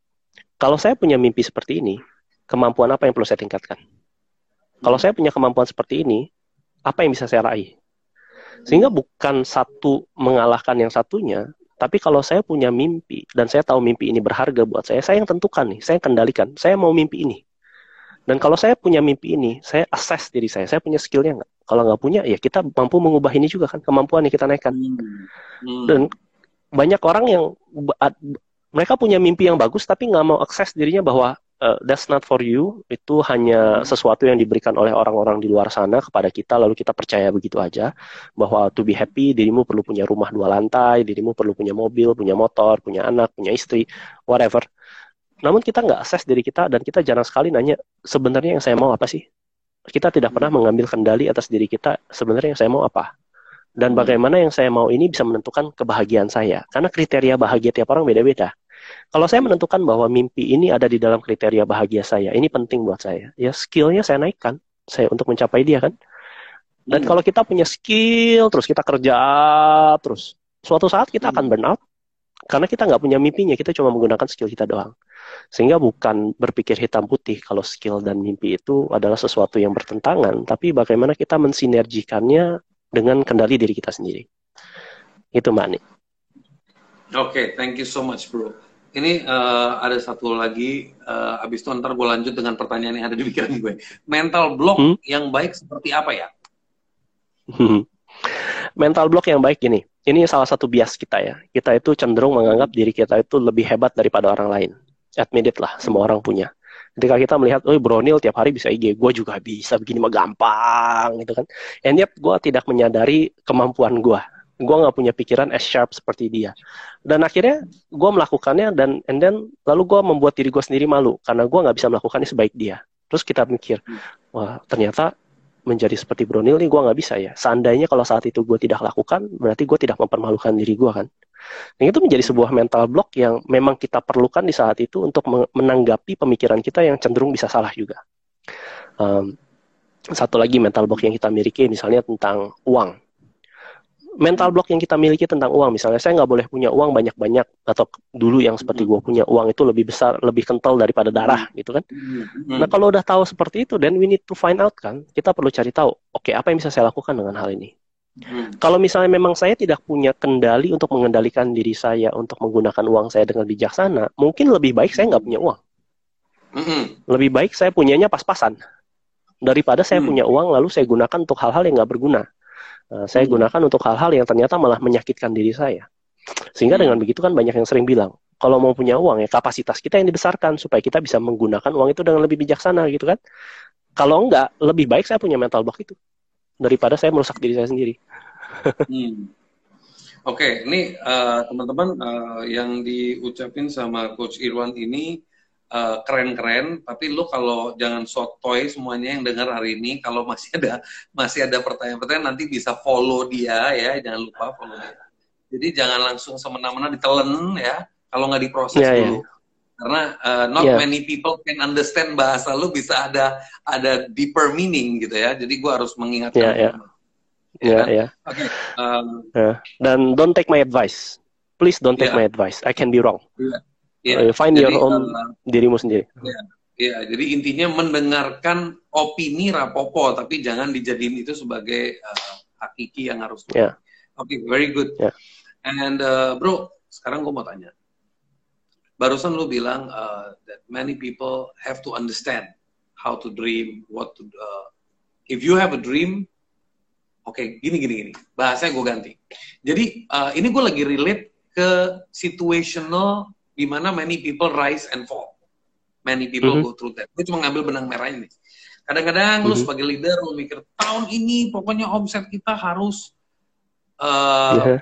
Kalau saya punya mimpi seperti ini, kemampuan apa yang perlu saya tingkatkan? Kalau saya punya kemampuan seperti ini, apa yang bisa saya raih? Sehingga bukan satu mengalahkan yang satunya, tapi kalau saya punya mimpi dan saya tahu mimpi ini berharga buat saya, saya yang tentukan nih, saya yang kendalikan. Saya mau mimpi ini. Dan kalau saya punya mimpi ini, saya assess diri saya, saya punya skillnya nggak? Kalau nggak punya, ya kita mampu mengubah ini juga kan, kemampuan yang kita naikkan. Hmm. Dan banyak orang yang mereka punya mimpi yang bagus, tapi nggak mau akses dirinya bahwa uh, that's not for you, itu hanya sesuatu yang diberikan oleh orang-orang di luar sana kepada kita, lalu kita percaya begitu aja bahwa to be happy, dirimu perlu punya rumah dua lantai, dirimu perlu punya mobil, punya motor, punya anak, punya istri, whatever. Namun kita nggak akses diri kita dan kita jarang sekali nanya sebenarnya yang saya mau apa sih? Kita tidak pernah mengambil kendali atas diri kita sebenarnya yang saya mau apa. Dan Hmm. bagaimana yang saya mau ini bisa menentukan kebahagiaan saya. Karena kriteria bahagia tiap orang beda-beda. Kalau saya menentukan bahwa mimpi ini ada di dalam kriteria bahagia saya, ini penting buat saya. Ya skillnya saya naikkan, saya untuk mencapai dia kan. Dan Hmm. kalau kita punya skill, terus kita kerja terus, suatu saat kita akan burn out karena kita nggak punya mimpinya, kita cuma menggunakan skill kita doang. Sehingga bukan berpikir hitam putih kalau skill dan mimpi itu adalah sesuatu yang bertentangan, tapi bagaimana kita mensinergikannya dengan kendali diri kita sendiri. Itu Mbak Ani. Oke, thank you so much, bro. Ini eh, ada satu lagi, eh, abis itu ntar gue lanjut dengan pertanyaan yang ada di pikiran gue. Mental block Hmm? yang baik seperti apa ya? Mental block yang baik gini. Ini salah satu bias kita ya. Kita itu cenderung menganggap diri kita itu lebih hebat daripada orang lain. Admit it lah, semua orang punya. Ketika kita melihat, oh Bronil tiap hari bisa IG, gue juga bisa begini mah gampang gitu kan. And yet gue tidak menyadari kemampuan gue. Gue nggak punya pikiran as sharp seperti dia. Dan akhirnya gue melakukannya dan and then lalu gue membuat diri gue sendiri malu karena gue nggak bisa melakukannya sebaik dia. Terus kita mikir, wah ternyata menjadi seperti Bronil nih gue nggak bisa ya. Seandainya kalau saat itu gue tidak lakukan, berarti gue tidak mempermalukan diri gue kan. Dan itu menjadi sebuah mental block yang memang kita perlukan di saat itu untuk me- menanggapi pemikiran kita yang cenderung bisa salah juga. Um, satu lagi mental block yang kita miliki misalnya tentang uang. Mental block yang kita miliki tentang uang, misalnya saya nggak boleh punya uang banyak-banyak atau dulu yang seperti gue punya uang itu lebih besar, lebih kental daripada darah gitu kan. Hmm. Nah, kalau udah tahu seperti itu, then we need to find out kan. Kita perlu cari tahu, oke, apa yang bisa saya lakukan dengan hal ini? Hmm. Kalau misalnya memang saya tidak punya kendali untuk mengendalikan diri saya untuk menggunakan uang saya dengan bijaksana, mungkin lebih baik saya nggak punya uang. Hmm. Lebih baik saya punyanya pas-pasan. Daripada saya Hmm. punya uang lalu saya gunakan untuk hal-hal yang nggak berguna. Nah, saya Hmm. gunakan untuk hal-hal yang ternyata malah menyakitkan diri saya. Sehingga Hmm. dengan begitu kan banyak yang sering bilang, kalau mau punya uang ya kapasitas kita yang dibesarkan supaya kita bisa menggunakan uang itu dengan lebih bijaksana gitu kan. Kalau enggak, lebih baik saya punya mental block itu daripada saya merusak diri saya sendiri. Hmm. Oke, ini eh, teman-teman eh, yang diucapin sama Coach Irwan ini uh, keren-keren, tapi lu kalau jangan sotoy semuanya yang dengar hari ini, kalau masih ada masih ada pertanyaan-pertanyaan nanti bisa follow dia ya, jangan lupa follow dia. Jadi jangan langsung semena-mena ditelen ya, kalau nggak diproses yeah, dulu. Yeah. Karena uh, not yeah. many people can understand bahasa lu bisa ada ada deeper meaning gitu ya. Jadi gua harus mengingatkan. Yeah, yeah. Ya, yeah, yeah. Oke. Okay. Um, yeah. Dan don't take my advice. Please don't take yeah. my advice. I can be wrong. Yeah. Yeah. Uh, find jadi, your own uh, dirimu sendiri. Yeah. Ya, jadi intinya mendengarkan opini rapopo, tapi jangan dijadiin itu sebagai uh, hakiki yang harus. Yeah. Oke, okay, very good. Yeah. And uh, bro, sekarang gue mau tanya. Barusan lu bilang uh, that many people have to understand how to dream, what to. Uh, if you have a dream, oke, okay, gini gini gini. Bahasanya gue ganti. Jadi uh, ini gue lagi relate ke situational di mana many people rise and fall. Many people mm -hmm. go through that. Gue cuma ngambil benang merah ini. Kadang-kadang mm -hmm. lu mhm. sebagai leader lu mikir tahun ini pokoknya omset kita harus uh, yeah.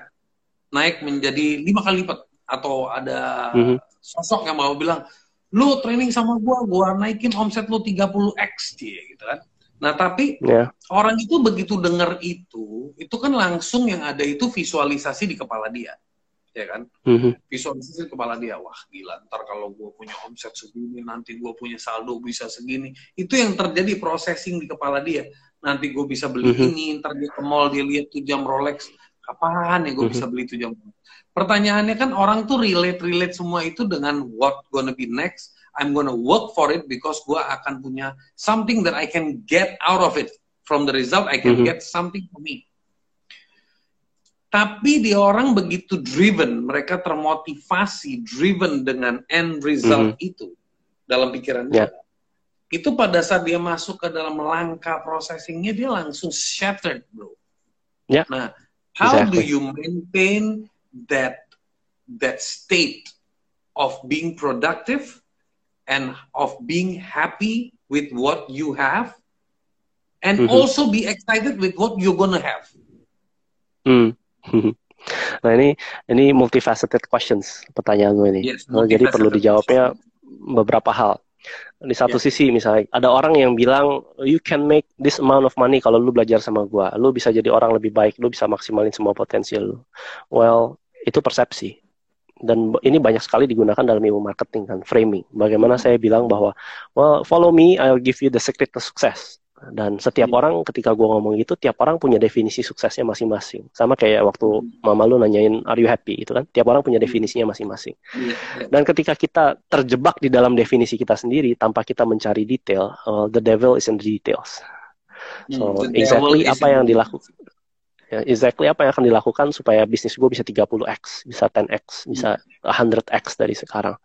naik menjadi lima kali lipat atau ada mm -hmm. sosok yang mau bilang lu training sama gua, gua naikin omset lu 30x dia gitu kan. Nah, tapi yeah. orang itu begitu dengar itu, itu kan langsung yang ada itu visualisasi di kepala dia ya kan mm-hmm. visualisasi kepala dia wah gila ntar kalau gue punya omset segini nanti gue punya saldo bisa segini itu yang terjadi processing di kepala dia nanti gue bisa beli mm-hmm. ini ntar dia ke mall dia lihat tuh jam Rolex kapan ya gue mm-hmm. bisa beli tuh jam pertanyaannya kan orang tuh relate relate semua itu dengan what gonna be next I'm gonna work for it because gue akan punya something that I can get out of it from the result I can mm-hmm. get something for me tapi di orang begitu driven, mereka termotivasi, driven dengan end result mm -hmm. itu dalam pikiran dia. Yeah. Itu pada saat dia masuk ke dalam langkah processingnya dia langsung shattered, bro. Yeah. Nah, how exactly. do you maintain that that state of being productive and of being happy with what you have, and mm -hmm. also be excited with what you're gonna have? Mm. nah ini ini multifaceted questions pertanyaan gue ini. Yes, oh, jadi perlu dijawabnya beberapa hal. Di satu yeah. sisi misalnya ada orang yang bilang you can make this amount of money kalau lu belajar sama gue, lu bisa jadi orang lebih baik, lu bisa maksimalin semua potensial lu. Well, itu persepsi. Dan ini banyak sekali digunakan dalam ilmu marketing kan, framing. Bagaimana saya bilang bahwa well follow me, I'll give you the secret to success dan setiap hmm. orang ketika gue ngomong itu tiap orang punya definisi suksesnya masing-masing sama kayak waktu hmm. mama lu nanyain are you happy itu kan tiap orang punya hmm. definisinya masing-masing hmm. dan ketika kita terjebak di dalam definisi kita sendiri tanpa kita mencari detail uh, the devil is in the details so hmm. exactly apa yang dilakukan ya, exactly apa yang akan dilakukan supaya bisnis gue bisa 30x, bisa 10x, bisa 100x dari sekarang.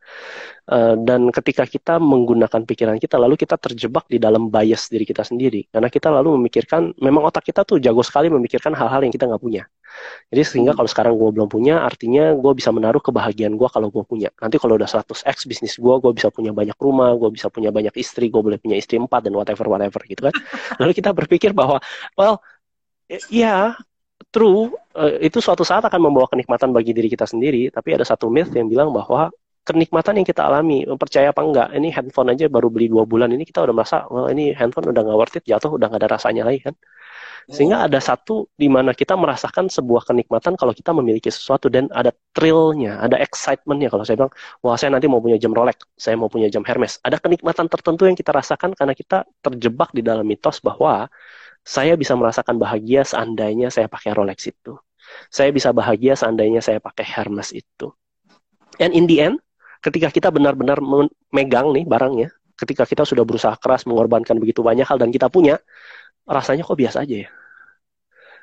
Uh, dan ketika kita menggunakan pikiran kita, lalu kita terjebak di dalam bias diri kita sendiri. Karena kita lalu memikirkan, memang otak kita tuh jago sekali memikirkan hal-hal yang kita nggak punya. Jadi sehingga hmm. kalau sekarang gue belum punya, artinya gue bisa menaruh kebahagiaan gue kalau gue punya. Nanti kalau udah 100x bisnis gue, gue bisa punya banyak rumah, gue bisa punya banyak istri, gue boleh punya istri empat dan whatever whatever gitu kan. Lalu kita berpikir bahwa, well, ya true uh, itu suatu saat akan membawa kenikmatan bagi diri kita sendiri tapi ada satu myth yang bilang bahwa kenikmatan yang kita alami percaya apa enggak ini handphone aja baru beli dua bulan ini kita udah merasa well, ini handphone udah nggak worth it jatuh udah nggak ada rasanya lagi kan sehingga ada satu di mana kita merasakan sebuah kenikmatan kalau kita memiliki sesuatu dan ada thrillnya, ada excitementnya. Kalau saya bilang, wah saya nanti mau punya jam Rolex, saya mau punya jam Hermes. Ada kenikmatan tertentu yang kita rasakan karena kita terjebak di dalam mitos bahwa saya bisa merasakan bahagia seandainya saya pakai Rolex itu. Saya bisa bahagia seandainya saya pakai Hermes itu. And in the end, ketika kita benar-benar memegang nih barangnya, ketika kita sudah berusaha keras mengorbankan begitu banyak hal dan kita punya, rasanya kok biasa aja ya.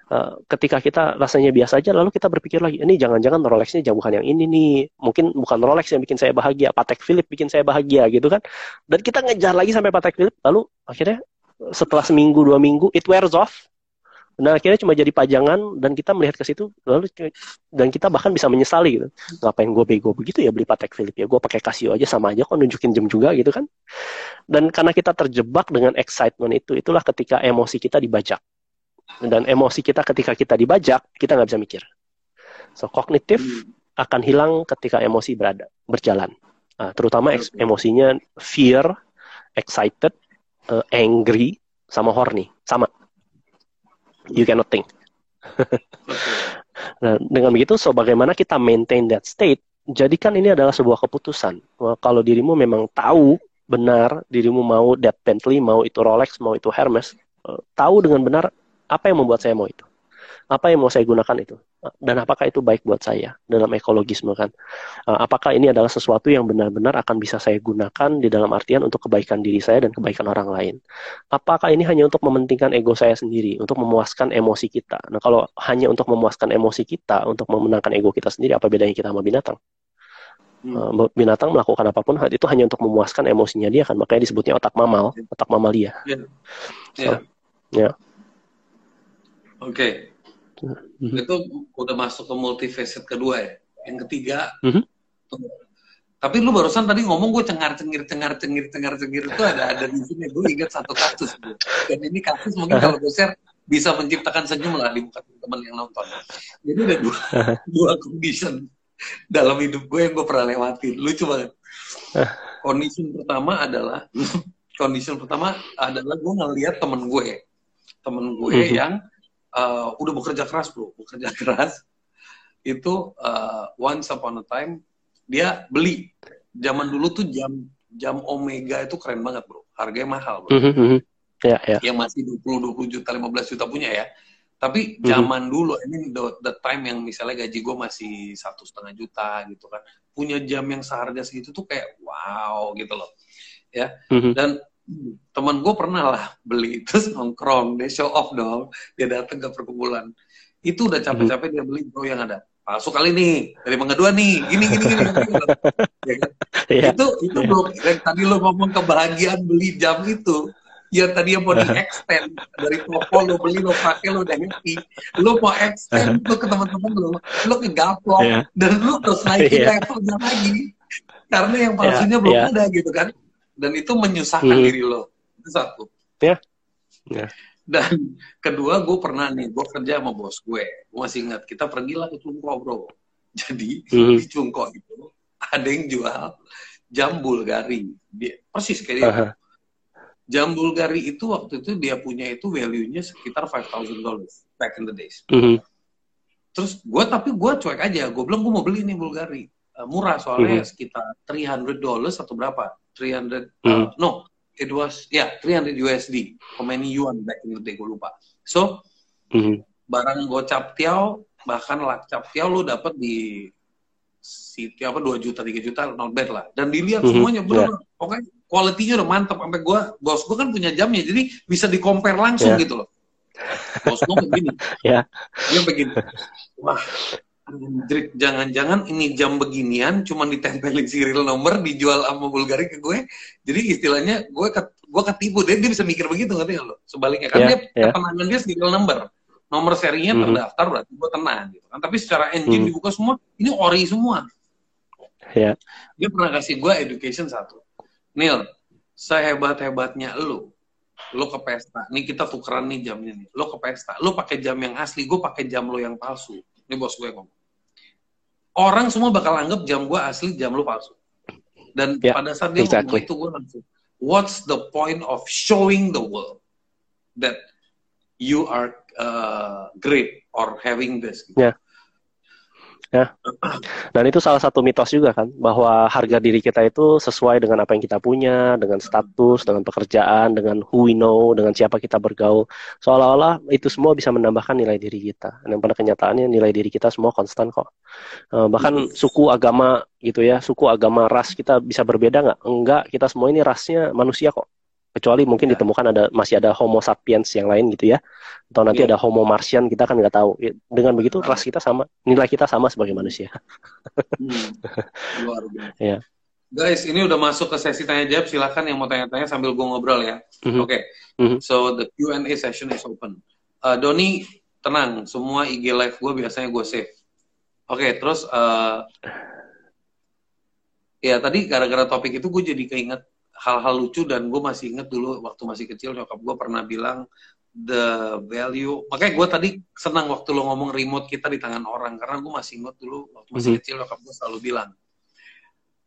Uh, ketika kita rasanya biasa aja, lalu kita berpikir lagi, ini jangan-jangan Rolexnya jauh bukan yang ini nih, mungkin bukan Rolex yang bikin saya bahagia, Patek Philippe bikin saya bahagia gitu kan, dan kita ngejar lagi sampai Patek Philippe, lalu akhirnya setelah seminggu dua minggu it wears off. Dan akhirnya cuma jadi pajangan dan kita melihat ke situ lalu dan kita bahkan bisa menyesali gitu. Ngapain gue bego begitu ya beli Patek Philippe ya? Gue pakai Casio aja sama aja kok nunjukin jam juga gitu kan. Dan karena kita terjebak dengan excitement itu itulah ketika emosi kita dibajak. Dan emosi kita ketika kita dibajak kita nggak bisa mikir. So kognitif akan hilang ketika emosi berada berjalan. Uh, terutama emosinya fear, excited, uh, angry, sama horny, sama. You cannot think. Nah, dengan begitu, so bagaimana kita maintain that state? Jadikan ini adalah sebuah keputusan. Wah, Kalau dirimu memang tahu benar dirimu mau that Bentley, mau itu Rolex, mau itu Hermes, eh, tahu dengan benar apa yang membuat saya mau itu, apa yang mau saya gunakan itu, dan apakah itu baik buat saya dalam ekologisme kan? Eh, Apakah ini adalah sesuatu yang benar-benar akan bisa saya gunakan di dalam artian untuk kebaikan diri saya dan kebaikan orang lain? Apakah ini hanya untuk mementingkan ego saya sendiri, untuk memuaskan emosi kita? Nah, kalau hanya untuk memuaskan emosi kita, untuk memenangkan ego kita sendiri, apa bedanya kita sama binatang? Hmm. Eh, binatang melakukan apa pun itu hanya untuk memuaskan emosinya dia kan makanya disebutnya otak mamal otak mamalia Ya. So, Ya. ya. Oke. Mhm. Itu udah masuk ke multifaceted kedua ya. Yang ketiga. Mhm. tuh. Tapi lu barusan tadi ngomong gue cengar cengir cengar cengir cengar cengir itu ada ada di sini gue ingat satu kasus dan ini kasus mungkin kalau gue share bisa menciptakan senyum lah di muka teman yang nonton. Jadi ada dua dua condition dalam hidup gue yang gue pernah lewatin. Lucu banget. Condition pertama adalah condition pertama adalah gue ngeliat temen gue, temen gue Mhm. yang uh, udah bekerja keras bro, bekerja keras. Itu uh, once upon a time dia beli. Zaman dulu tuh jam jam Omega itu keren banget bro, harganya mahal bro. Mhm, mhm. ya ya. Yang masih 20 20 juta 15 juta punya ya. Tapi Mhm. zaman dulu ini the, the time yang misalnya gaji gue masih satu setengah juta gitu kan. Punya jam yang seharga segitu tuh kayak wow gitu loh. Ya. Mhm. dan teman gue pernah lah beli terus nongkrong dia show off dong dia datang ke perkumpulan itu udah capek-capek dia beli bro yang ada palsu kali nih dari Mangga Dua nih gini gini gini, gini. Ya kan? ya itu itu bro yang tadi lo ngomong kebahagiaan beli jam itu yang tadi yang mau di extend dari toko lo beli lo pakai lo udah happy lo mau extend lo ke teman-teman lo lo ke gaplok Iya. dan lo terus naikin Iya. levelnya lagi karena yang palsunya belum iya. ada gitu kan dan itu menyusahkan Hmm. diri lo itu satu Ya. Ya. dan kedua gue pernah nih gue kerja sama bos gue gue masih ingat kita pergilah ke Cungko bro jadi Mhm. di Cungko itu ada yang jual jam Bulgari dia persis kayak dia Aha. jam Bulgari itu waktu itu dia punya itu value-nya sekitar 5000 dollars back in the days Mhm. terus gue tapi gue cuek aja gue bilang gue mau beli nih Bulgari Eh, murah soalnya Mhm. sekitar 300 dollars atau berapa 300 Mhm. uh, no it was ya yeah, 300 USD how many yuan back in the day gue lupa. So Mhm. barang gocap tiao bahkan lakcap tiao lu dapat di City apa 2 juta 3 juta not bad lah. Dan dilihat Mhm, semuanya bener pokoknya kualitinya udah mantap sampai gua bos gua kan punya jamnya jadi bisa di compare langsung Ya. gitu loh. Bos gua begini Ya. dia begini. Wah jangan-jangan ini jam beginian cuma ditempelin serial nomor dijual sama Bulgari ke gue. Jadi istilahnya gue ket, gue ketipu. Dia, dia bisa mikir begitu ngerti nggak lo? Sebaliknya kan Ya, dia ya. ketenangan dia serial number. Nomor serinya Mhm. terdaftar berarti gue tenang gitu kan. Tapi secara engine Mhm. dibuka semua ini ori semua. Ya. dia pernah kasih gue education satu. Neil sehebat hebatnya lo lo ke pesta. Nih kita tukeran nih jamnya nih. Lo ke pesta. Lo pakai jam yang asli gue pakai jam lo yang palsu. Ini bos gue ngomong orang semua bakal anggap jam gue asli jam lo palsu dan Ya, pada saat dia exactly. ngomong itu gue langsung what's the point of showing the world that you are uh, great or having this gitu. Ya. Dan itu salah satu mitos juga kan, bahwa harga diri kita itu sesuai dengan apa yang kita punya, dengan status, dengan pekerjaan, dengan who we know, dengan siapa kita bergaul. Seolah-olah itu semua bisa menambahkan nilai diri kita. Dan pada kenyataannya nilai diri kita semua konstan kok. Eh, bahkan suku, agama gitu ya, suku, agama, ras kita bisa berbeda nggak? Enggak, kita semua ini rasnya manusia kok. Kecuali mungkin Ya. ditemukan ada masih ada Homo sapiens yang lain gitu ya, atau nanti Ya. ada Homo Martian kita kan nggak tahu. Ya, Dengan begitu ras kita sama, nilai kita sama sebagai manusia. Hmm. Luar biasa. Ya. Guys, ini udah masuk ke sesi tanya jawab. Silakan yang mau tanya-tanya sambil gue ngobrol ya. Mhm. Oke. Mhm. So the Q&A session is open. Uh, Doni, tenang. Semua IG live gue biasanya gue save. Oke, terus uh, ya tadi gara-gara topik itu gue jadi keinget hal-hal lucu dan gue masih inget dulu waktu masih kecil nyokap gue pernah bilang the value makanya gue tadi senang waktu lo ngomong remote kita di tangan orang karena gue masih inget dulu waktu masih Mhm. kecil nyokap gue selalu bilang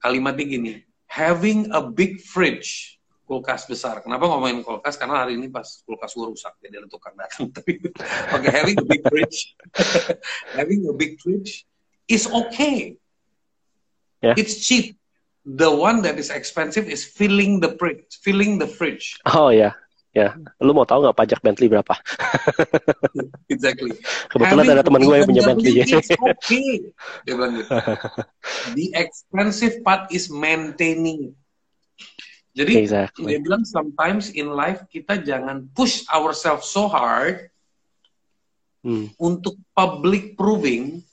kalimatnya gini, having a big fridge, kulkas besar. Kenapa ngomongin kulkas? Karena hari ini pas kulkas gue rusak, jadi ada tukang datang. Oke, okay, having a big fridge, having a big fridge is okay. Yeah. It's cheap. The one that is expensive is filling the fridge, filling the fridge. Oh ya, ya. Lu mau tahu nggak pajak Bentley berapa? exactly. Kebetulan Having ada teman gue yang punya Bentley. It's okay. Dia bilang gitu. The expensive part is maintaining. Jadi Exactly. dia bilang sometimes in life kita jangan push ourselves so hard Hmm. untuk public proving.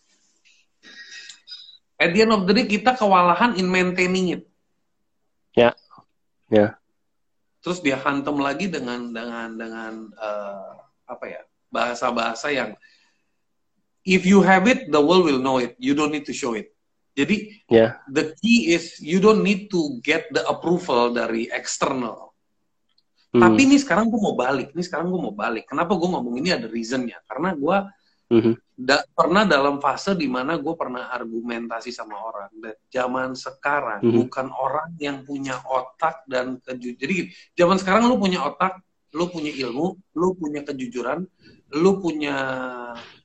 At the end of the day kita kewalahan in maintaining it. Ya, ya. Terus dia hantam lagi dengan dengan dengan eh, apa ya bahasa-bahasa yang if you have it the world will know it. You don't need to show it. Jadi Ya. the key is you don't need to get the approval dari external. Hmm. Tapi ini sekarang gue mau balik. Ini sekarang gue mau balik. Kenapa gue ngomong ini ada reasonnya? Karena gue Mhm. da- pernah dalam fase di mana gue pernah argumentasi sama orang. Dan zaman sekarang Mhm. bukan orang yang punya otak dan keju. Jadi gini, zaman sekarang lu punya otak, lu punya ilmu, lu punya kejujuran, lu punya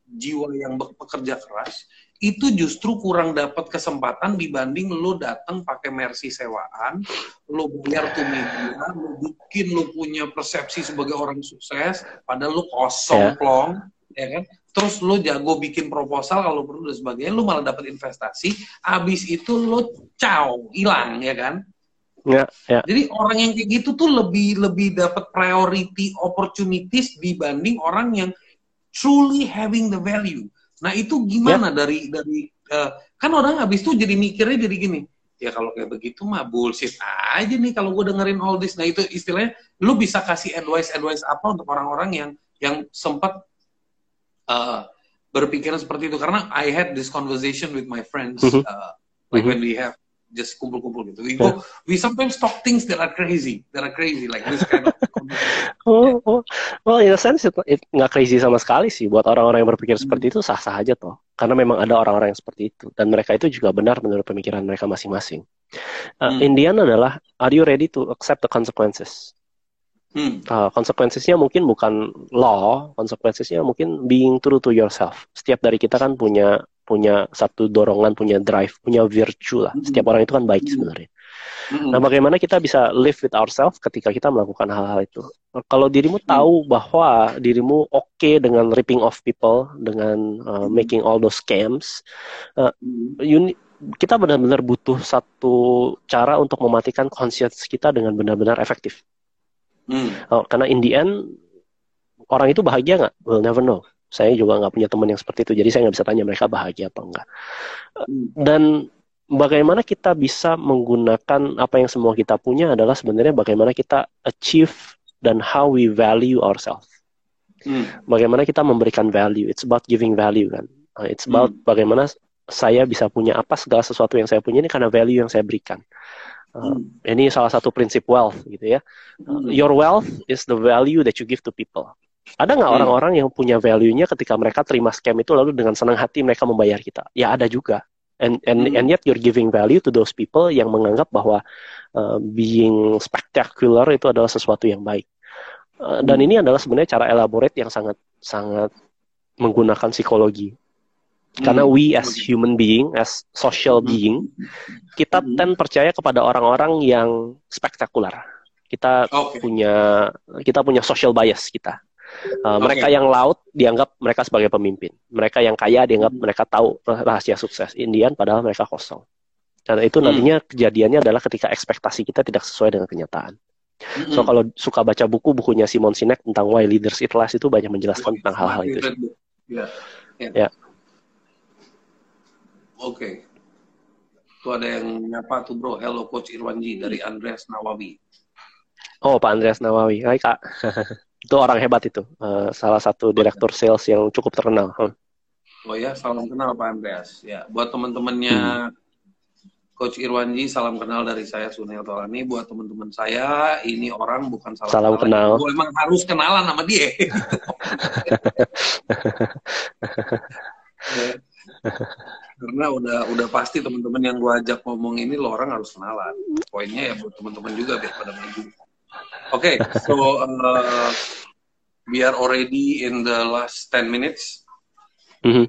jiwa yang be- bekerja keras. Itu justru kurang dapat kesempatan dibanding lu datang pakai mercy sewaan, lu bayar tuh media, lu bikin lu punya persepsi sebagai orang sukses, padahal lu kosong Ya. plong, ya kan? Terus lu jago bikin proposal kalau perlu dan sebagainya, lu malah dapat investasi, abis itu lu caw, hilang ya kan? Ya, ya. Jadi orang yang kayak gitu tuh lebih lebih dapat priority opportunities dibanding orang yang truly having the value. Nah itu gimana dari dari eh, kan orang habis itu jadi mikirnya jadi gini, ya kalau kayak begitu mah bullshit aja nih kalau gue dengerin all this. Nah itu istilahnya lu bisa kasih advice advice apa untuk orang-orang yang yang sempat eh, berpikiran seperti itu karena I had this conversation with my friends Mhm. uh, like Mhm. when we have just kumpul-kumpul gitu. We go, we sometimes talk things that are crazy, that are crazy like this kind of. Oh, oh. Well, in a sense, it, it nggak crazy sama sekali sih. Buat orang-orang yang berpikir seperti itu sah-sah aja toh. Karena memang ada orang-orang yang seperti itu. Dan mereka itu juga benar menurut pemikiran mereka masing-masing. Uh, Hmm. Indian adalah, are you ready to accept the consequences? Hmm. Uh, konsekuensinya mungkin bukan law, konsekuensinya mungkin being true to yourself. Setiap dari kita kan punya punya satu dorongan, punya drive, punya virtue lah. Mhm. Setiap orang itu kan baik Mhm. sebenarnya. Mm-mm. Nah, bagaimana kita bisa live with ourselves ketika kita melakukan hal-hal itu? Kalau dirimu tahu bahwa dirimu oke dengan ripping off people, dengan uh, Hmm. making all those scams, Hmm. you ne- kita benar-benar butuh satu cara untuk mematikan conscience kita dengan benar-benar efektif. Hmm. Oh, karena in the end orang itu bahagia nggak? We'll never know. Saya juga nggak punya teman yang seperti itu, jadi saya nggak bisa tanya mereka bahagia apa enggak. Hmm. Dan bagaimana kita bisa menggunakan apa yang semua kita punya adalah sebenarnya bagaimana kita achieve dan how we value ourselves. Hmm. Bagaimana kita memberikan value. It's about giving value kan. It's about bagaimana saya bisa punya apa segala sesuatu yang saya punya ini karena value yang saya berikan. Uh, Hmm. ini salah satu prinsip wealth gitu ya. Uh, Hmm. your wealth is the value that you give to people. Ada nggak Hmm. orang-orang yang punya value-nya ketika mereka terima scam itu lalu dengan senang hati mereka membayar kita? Ya ada juga. And and Hmm. and yet you're giving value to those people yang menganggap bahwa uh, being spectacular itu adalah sesuatu yang baik. Uh, dan ini adalah sebenarnya cara elaborate yang sangat sangat menggunakan psikologi. Karena Hmm. we as human being, as social Hmm. being, kita Hmm. tend percaya kepada orang-orang yang spektakuler. Kita Oke. punya kita punya social bias kita. Uh, Oke. Mereka yang laut dianggap mereka sebagai pemimpin. Mereka yang kaya dianggap mereka tahu rahasia sukses. Indian padahal mereka kosong. Dan itu Hmm. nantinya kejadiannya adalah ketika ekspektasi kita tidak sesuai dengan kenyataan. So kalau suka baca buku bukunya Simon Sinek tentang Why Leaders Eat Last itu banyak menjelaskan tentang hal-hal itu. Ya. Ya. Ya. Oke. Tuh ada yang nyapa tuh bro. Hello Coach Irwanji dari Andreas Nawawi. Oh, Pak Andreas Nawawi. Hai, Kak. itu orang hebat itu. Eh, salah satu direktur sales yang cukup terkenal. Hmm. Oh ya, salam kenal Pak Andreas. Ya, buat teman-temannya Coach Irwanji, salam kenal dari saya Sunil Tolani. Buat teman-teman saya, ini orang bukan salam, Salam kenal. Gue emang harus kenalan sama dia. Ya. Karena udah udah pasti teman-teman yang gua ajak ngomong ini lo orang harus kenalan. Poinnya ya buat teman-teman juga biar pada maju. Oke, okay, so uh, we are already in the last 10 minutes. Mm -hmm.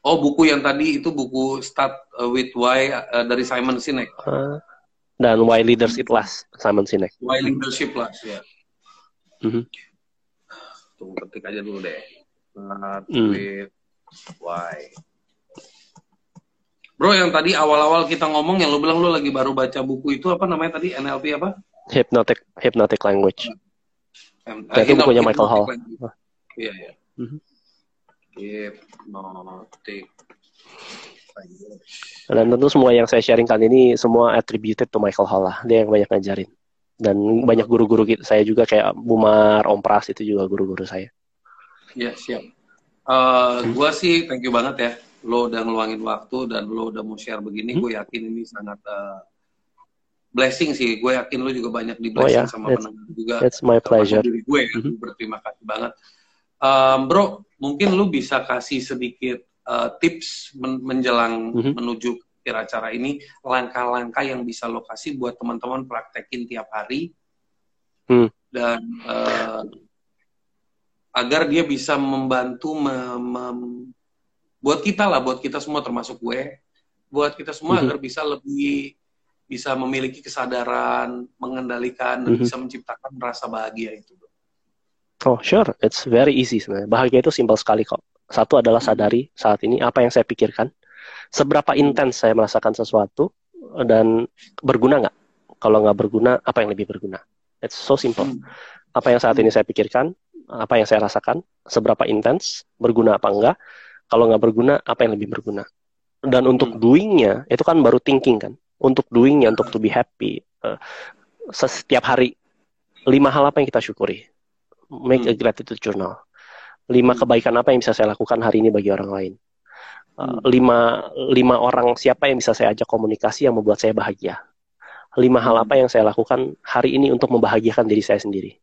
Oh, buku yang tadi itu buku Start with Why uh, dari Simon Sinek. Uh, dan Why Leaders It Last, Simon Sinek. Why Leadership Last, ya. Mm -hmm. Tunggu ketik aja dulu deh. Start mm. with Why. Bro, yang tadi awal-awal kita ngomong, yang lu bilang lu lagi baru baca buku itu apa namanya tadi? NLP apa? Hypnotic Hypnotic Language. Um, uh, itu bukunya Michael Hall. Iya, iya. Mm -hmm. Hypnotic dan tentu semua yang saya sharing kali ini semua attributed to Michael Hall lah. Dia yang banyak ngajarin. Dan banyak guru-guru saya juga kayak Bumar, Om Pras itu juga guru-guru saya. Iya, siap. Uh. Gua sih thank you banget ya. Lo udah ngeluangin waktu dan lo udah mau share begini. Hmm. Gue yakin ini sangat uh, blessing sih. Gue yakin lo juga banyak di blessing oh, yeah. sama pendengar juga. It's my pleasure. Diri gue ya. Hmm. Berterima kasih banget. Um, bro, mungkin lo bisa kasih sedikit uh, tips men menjelang mm -hmm. menuju acara ini langkah-langkah yang bisa lo kasih buat teman-teman praktekin tiap hari mm. dan uh, agar dia bisa membantu mem mem buat kita lah buat kita semua termasuk gue buat kita semua mm -hmm. agar bisa lebih bisa memiliki kesadaran mengendalikan dan mm -hmm. bisa menciptakan rasa bahagia itu Oh sure, it's very easy sebenarnya. Bahagia itu simpel sekali kok. Satu adalah sadari saat ini apa yang saya pikirkan, seberapa intens saya merasakan sesuatu, dan berguna nggak? Kalau nggak berguna, apa yang lebih berguna? It's so simple. Hmm. Apa yang saat ini saya pikirkan, apa yang saya rasakan, seberapa intens, berguna apa enggak? Kalau nggak berguna, apa yang lebih berguna? Dan untuk hmm. doingnya, itu kan baru thinking kan. Untuk doingnya, untuk to be happy, uh, setiap hari, lima hal apa yang kita syukuri? Make a hmm. gratitude journal lima hmm. kebaikan apa yang bisa saya lakukan hari ini bagi orang lain uh, lima lima orang siapa yang bisa saya ajak komunikasi yang membuat saya bahagia lima hal apa yang saya lakukan hari ini untuk membahagiakan diri saya sendiri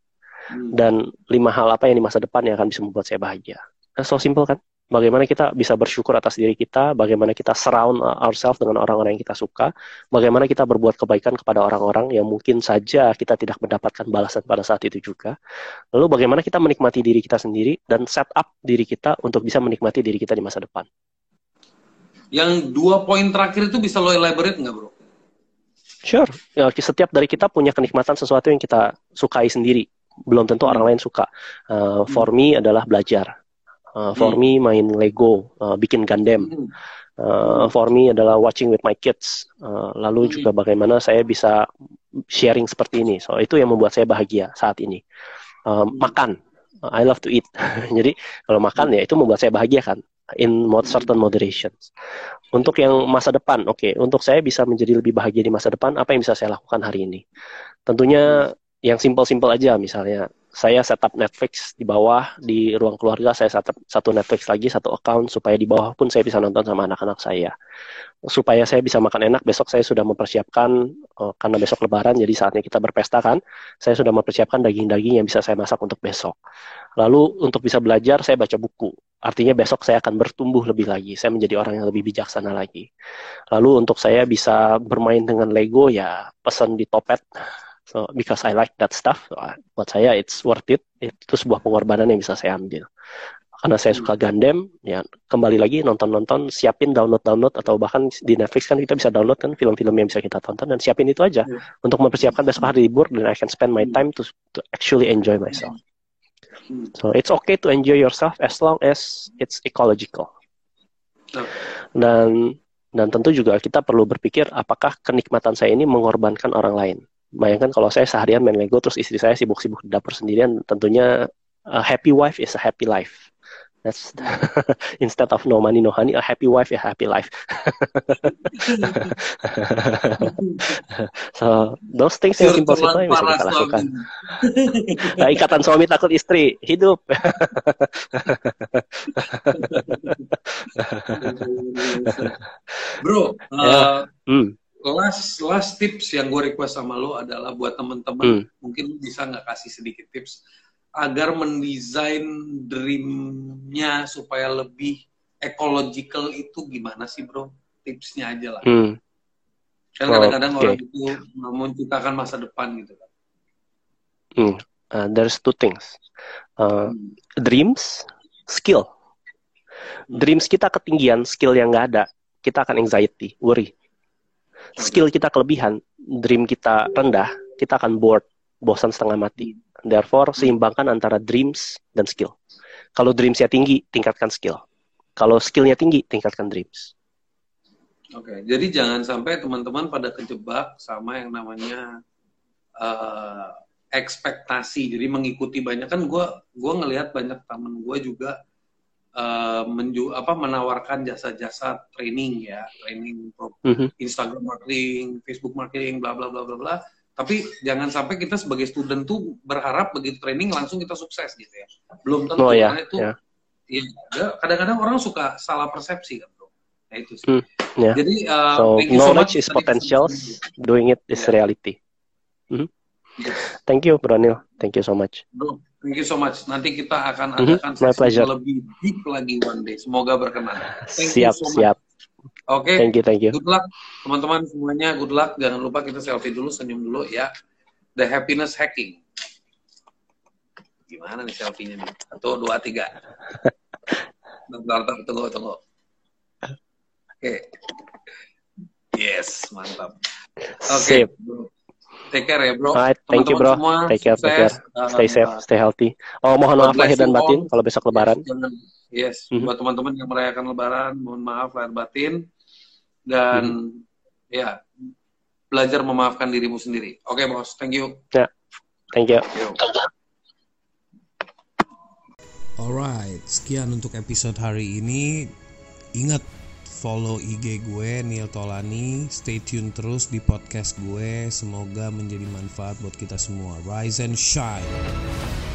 dan lima hal apa yang di masa depan yang akan bisa membuat saya bahagia so simple kan bagaimana kita bisa bersyukur atas diri kita, bagaimana kita surround ourselves dengan orang-orang yang kita suka, bagaimana kita berbuat kebaikan kepada orang-orang yang mungkin saja kita tidak mendapatkan balasan pada saat itu juga. Lalu bagaimana kita menikmati diri kita sendiri dan set up diri kita untuk bisa menikmati diri kita di masa depan. Yang dua poin terakhir itu bisa lo elaborate nggak bro? Sure. Ya, setiap dari kita punya kenikmatan sesuatu yang kita sukai sendiri. Belum tentu orang lain suka. Uh, for me adalah belajar Uh, for hmm. me main Lego, uh, bikin Gundam. Uh, for me adalah watching with my kids. Uh, lalu hmm. juga bagaimana saya bisa sharing seperti ini. So itu yang membuat saya bahagia saat ini. Uh, makan, I love to eat. Jadi kalau makan ya itu membuat saya bahagia kan. In certain moderation. Untuk yang masa depan, oke. Okay. Untuk saya bisa menjadi lebih bahagia di masa depan, apa yang bisa saya lakukan hari ini? Tentunya yang simpel-simpel aja misalnya saya setup Netflix di bawah di ruang keluarga saya setup satu Netflix lagi satu account supaya di bawah pun saya bisa nonton sama anak-anak saya. Supaya saya bisa makan enak besok saya sudah mempersiapkan uh, karena besok lebaran jadi saatnya kita berpesta kan saya sudah mempersiapkan daging-daging yang bisa saya masak untuk besok. Lalu untuk bisa belajar saya baca buku. Artinya besok saya akan bertumbuh lebih lagi saya menjadi orang yang lebih bijaksana lagi. Lalu untuk saya bisa bermain dengan Lego ya pesan di Topet So because I like that stuff, uh, buat saya it's worth it. Itu sebuah pengorbanan yang bisa saya ambil. Karena saya suka Gundam, ya kembali lagi nonton-nonton, siapin download-download atau bahkan di Netflix kan kita bisa download kan film-film yang bisa kita tonton dan siapin itu aja yeah. untuk mempersiapkan besok hari libur dan I can spend my time to to actually enjoy myself. So it's okay to enjoy yourself as long as it's ecological. Dan dan tentu juga kita perlu berpikir apakah kenikmatan saya ini mengorbankan orang lain bayangkan kalau saya seharian main Lego terus istri saya sibuk-sibuk di dapur sendirian tentunya a happy wife is a happy life. That's instead of no money no honey a happy wife is a happy life. So those things yang simple-simple yang bisa kita lakukan. nah, ikatan suami takut istri hidup. Bro uh, yeah. hmm last last tips yang gue request sama lo adalah buat temen-temen hmm. mungkin bisa nggak kasih sedikit tips agar mendesain dreamnya supaya lebih ecological itu gimana sih bro? Tipsnya aja lah. Hmm. Kan Oh, kadang-kadang oke. orang itu menciptakan masa depan gitu kan. Hmm. Uh, there's two things. Uh, dreams, skill. Dreams kita ketinggian, skill yang nggak ada, kita akan anxiety, worry. Skill kita kelebihan, dream kita rendah, kita akan bored, bosan setengah mati. Therefore, seimbangkan antara dreams dan skill. Kalau dreamsnya tinggi, tingkatkan skill. Kalau skillnya tinggi, tingkatkan dreams. Oke, jadi jangan sampai teman-teman pada kejebak sama yang namanya eh, ekspektasi. Jadi mengikuti banyak kan gue gua ngelihat banyak temen gue juga eh, menju apa menawarkan jasa-jasa training ya, training pro- Mhm. Instagram marketing, Facebook marketing, bla bla bla bla bla. Tapi jangan sampai kita sebagai student tuh berharap begitu training langsung kita sukses gitu ya. Belum tentu Oh ya, karena itu ya. ya, kadang-kadang orang suka salah persepsi kan bro. Nah itu sih. Hmm, ya. Jadi uh, So, so knowledge much is potential, doing it is Ya. reality. Mhm. Yes. Thank you, Bro Neil. Thank you so much. Bro, thank you so much. Nanti kita akan Mhm, adakan my sesi pleasure. yang lebih deep lagi one day. Semoga berkenan. Thank siap, you so much. siap. Oke. Thank you, thank you. Good luck teman-teman semuanya. Good luck. Jangan lupa kita selfie dulu, senyum dulu ya. The happiness hacking. Gimana nih selfie-nya nih? Satu, dua, tiga. Bentar, bentar, tunggu, tunggu. Oke. Yes, mantap. Oke. Sip. Take care ya, bro. Alright, thank you, bro. Semua, Take care, take care. Stay safe, Uh, stay healthy. Oh, mohon maaf lahir dan you batin all. kalau besok lebaran. Yes. Mhm. buat teman-teman yang merayakan lebaran, mohon maaf lahir batin dan Mhm. ya belajar memaafkan dirimu sendiri. Oke, bos. Thank you. Thank you. Yo. Alright, sekian untuk episode hari ini. Ingat follow IG gue Neil Tolani. Stay tune terus di podcast gue. Semoga menjadi manfaat buat kita semua. Rise and shine.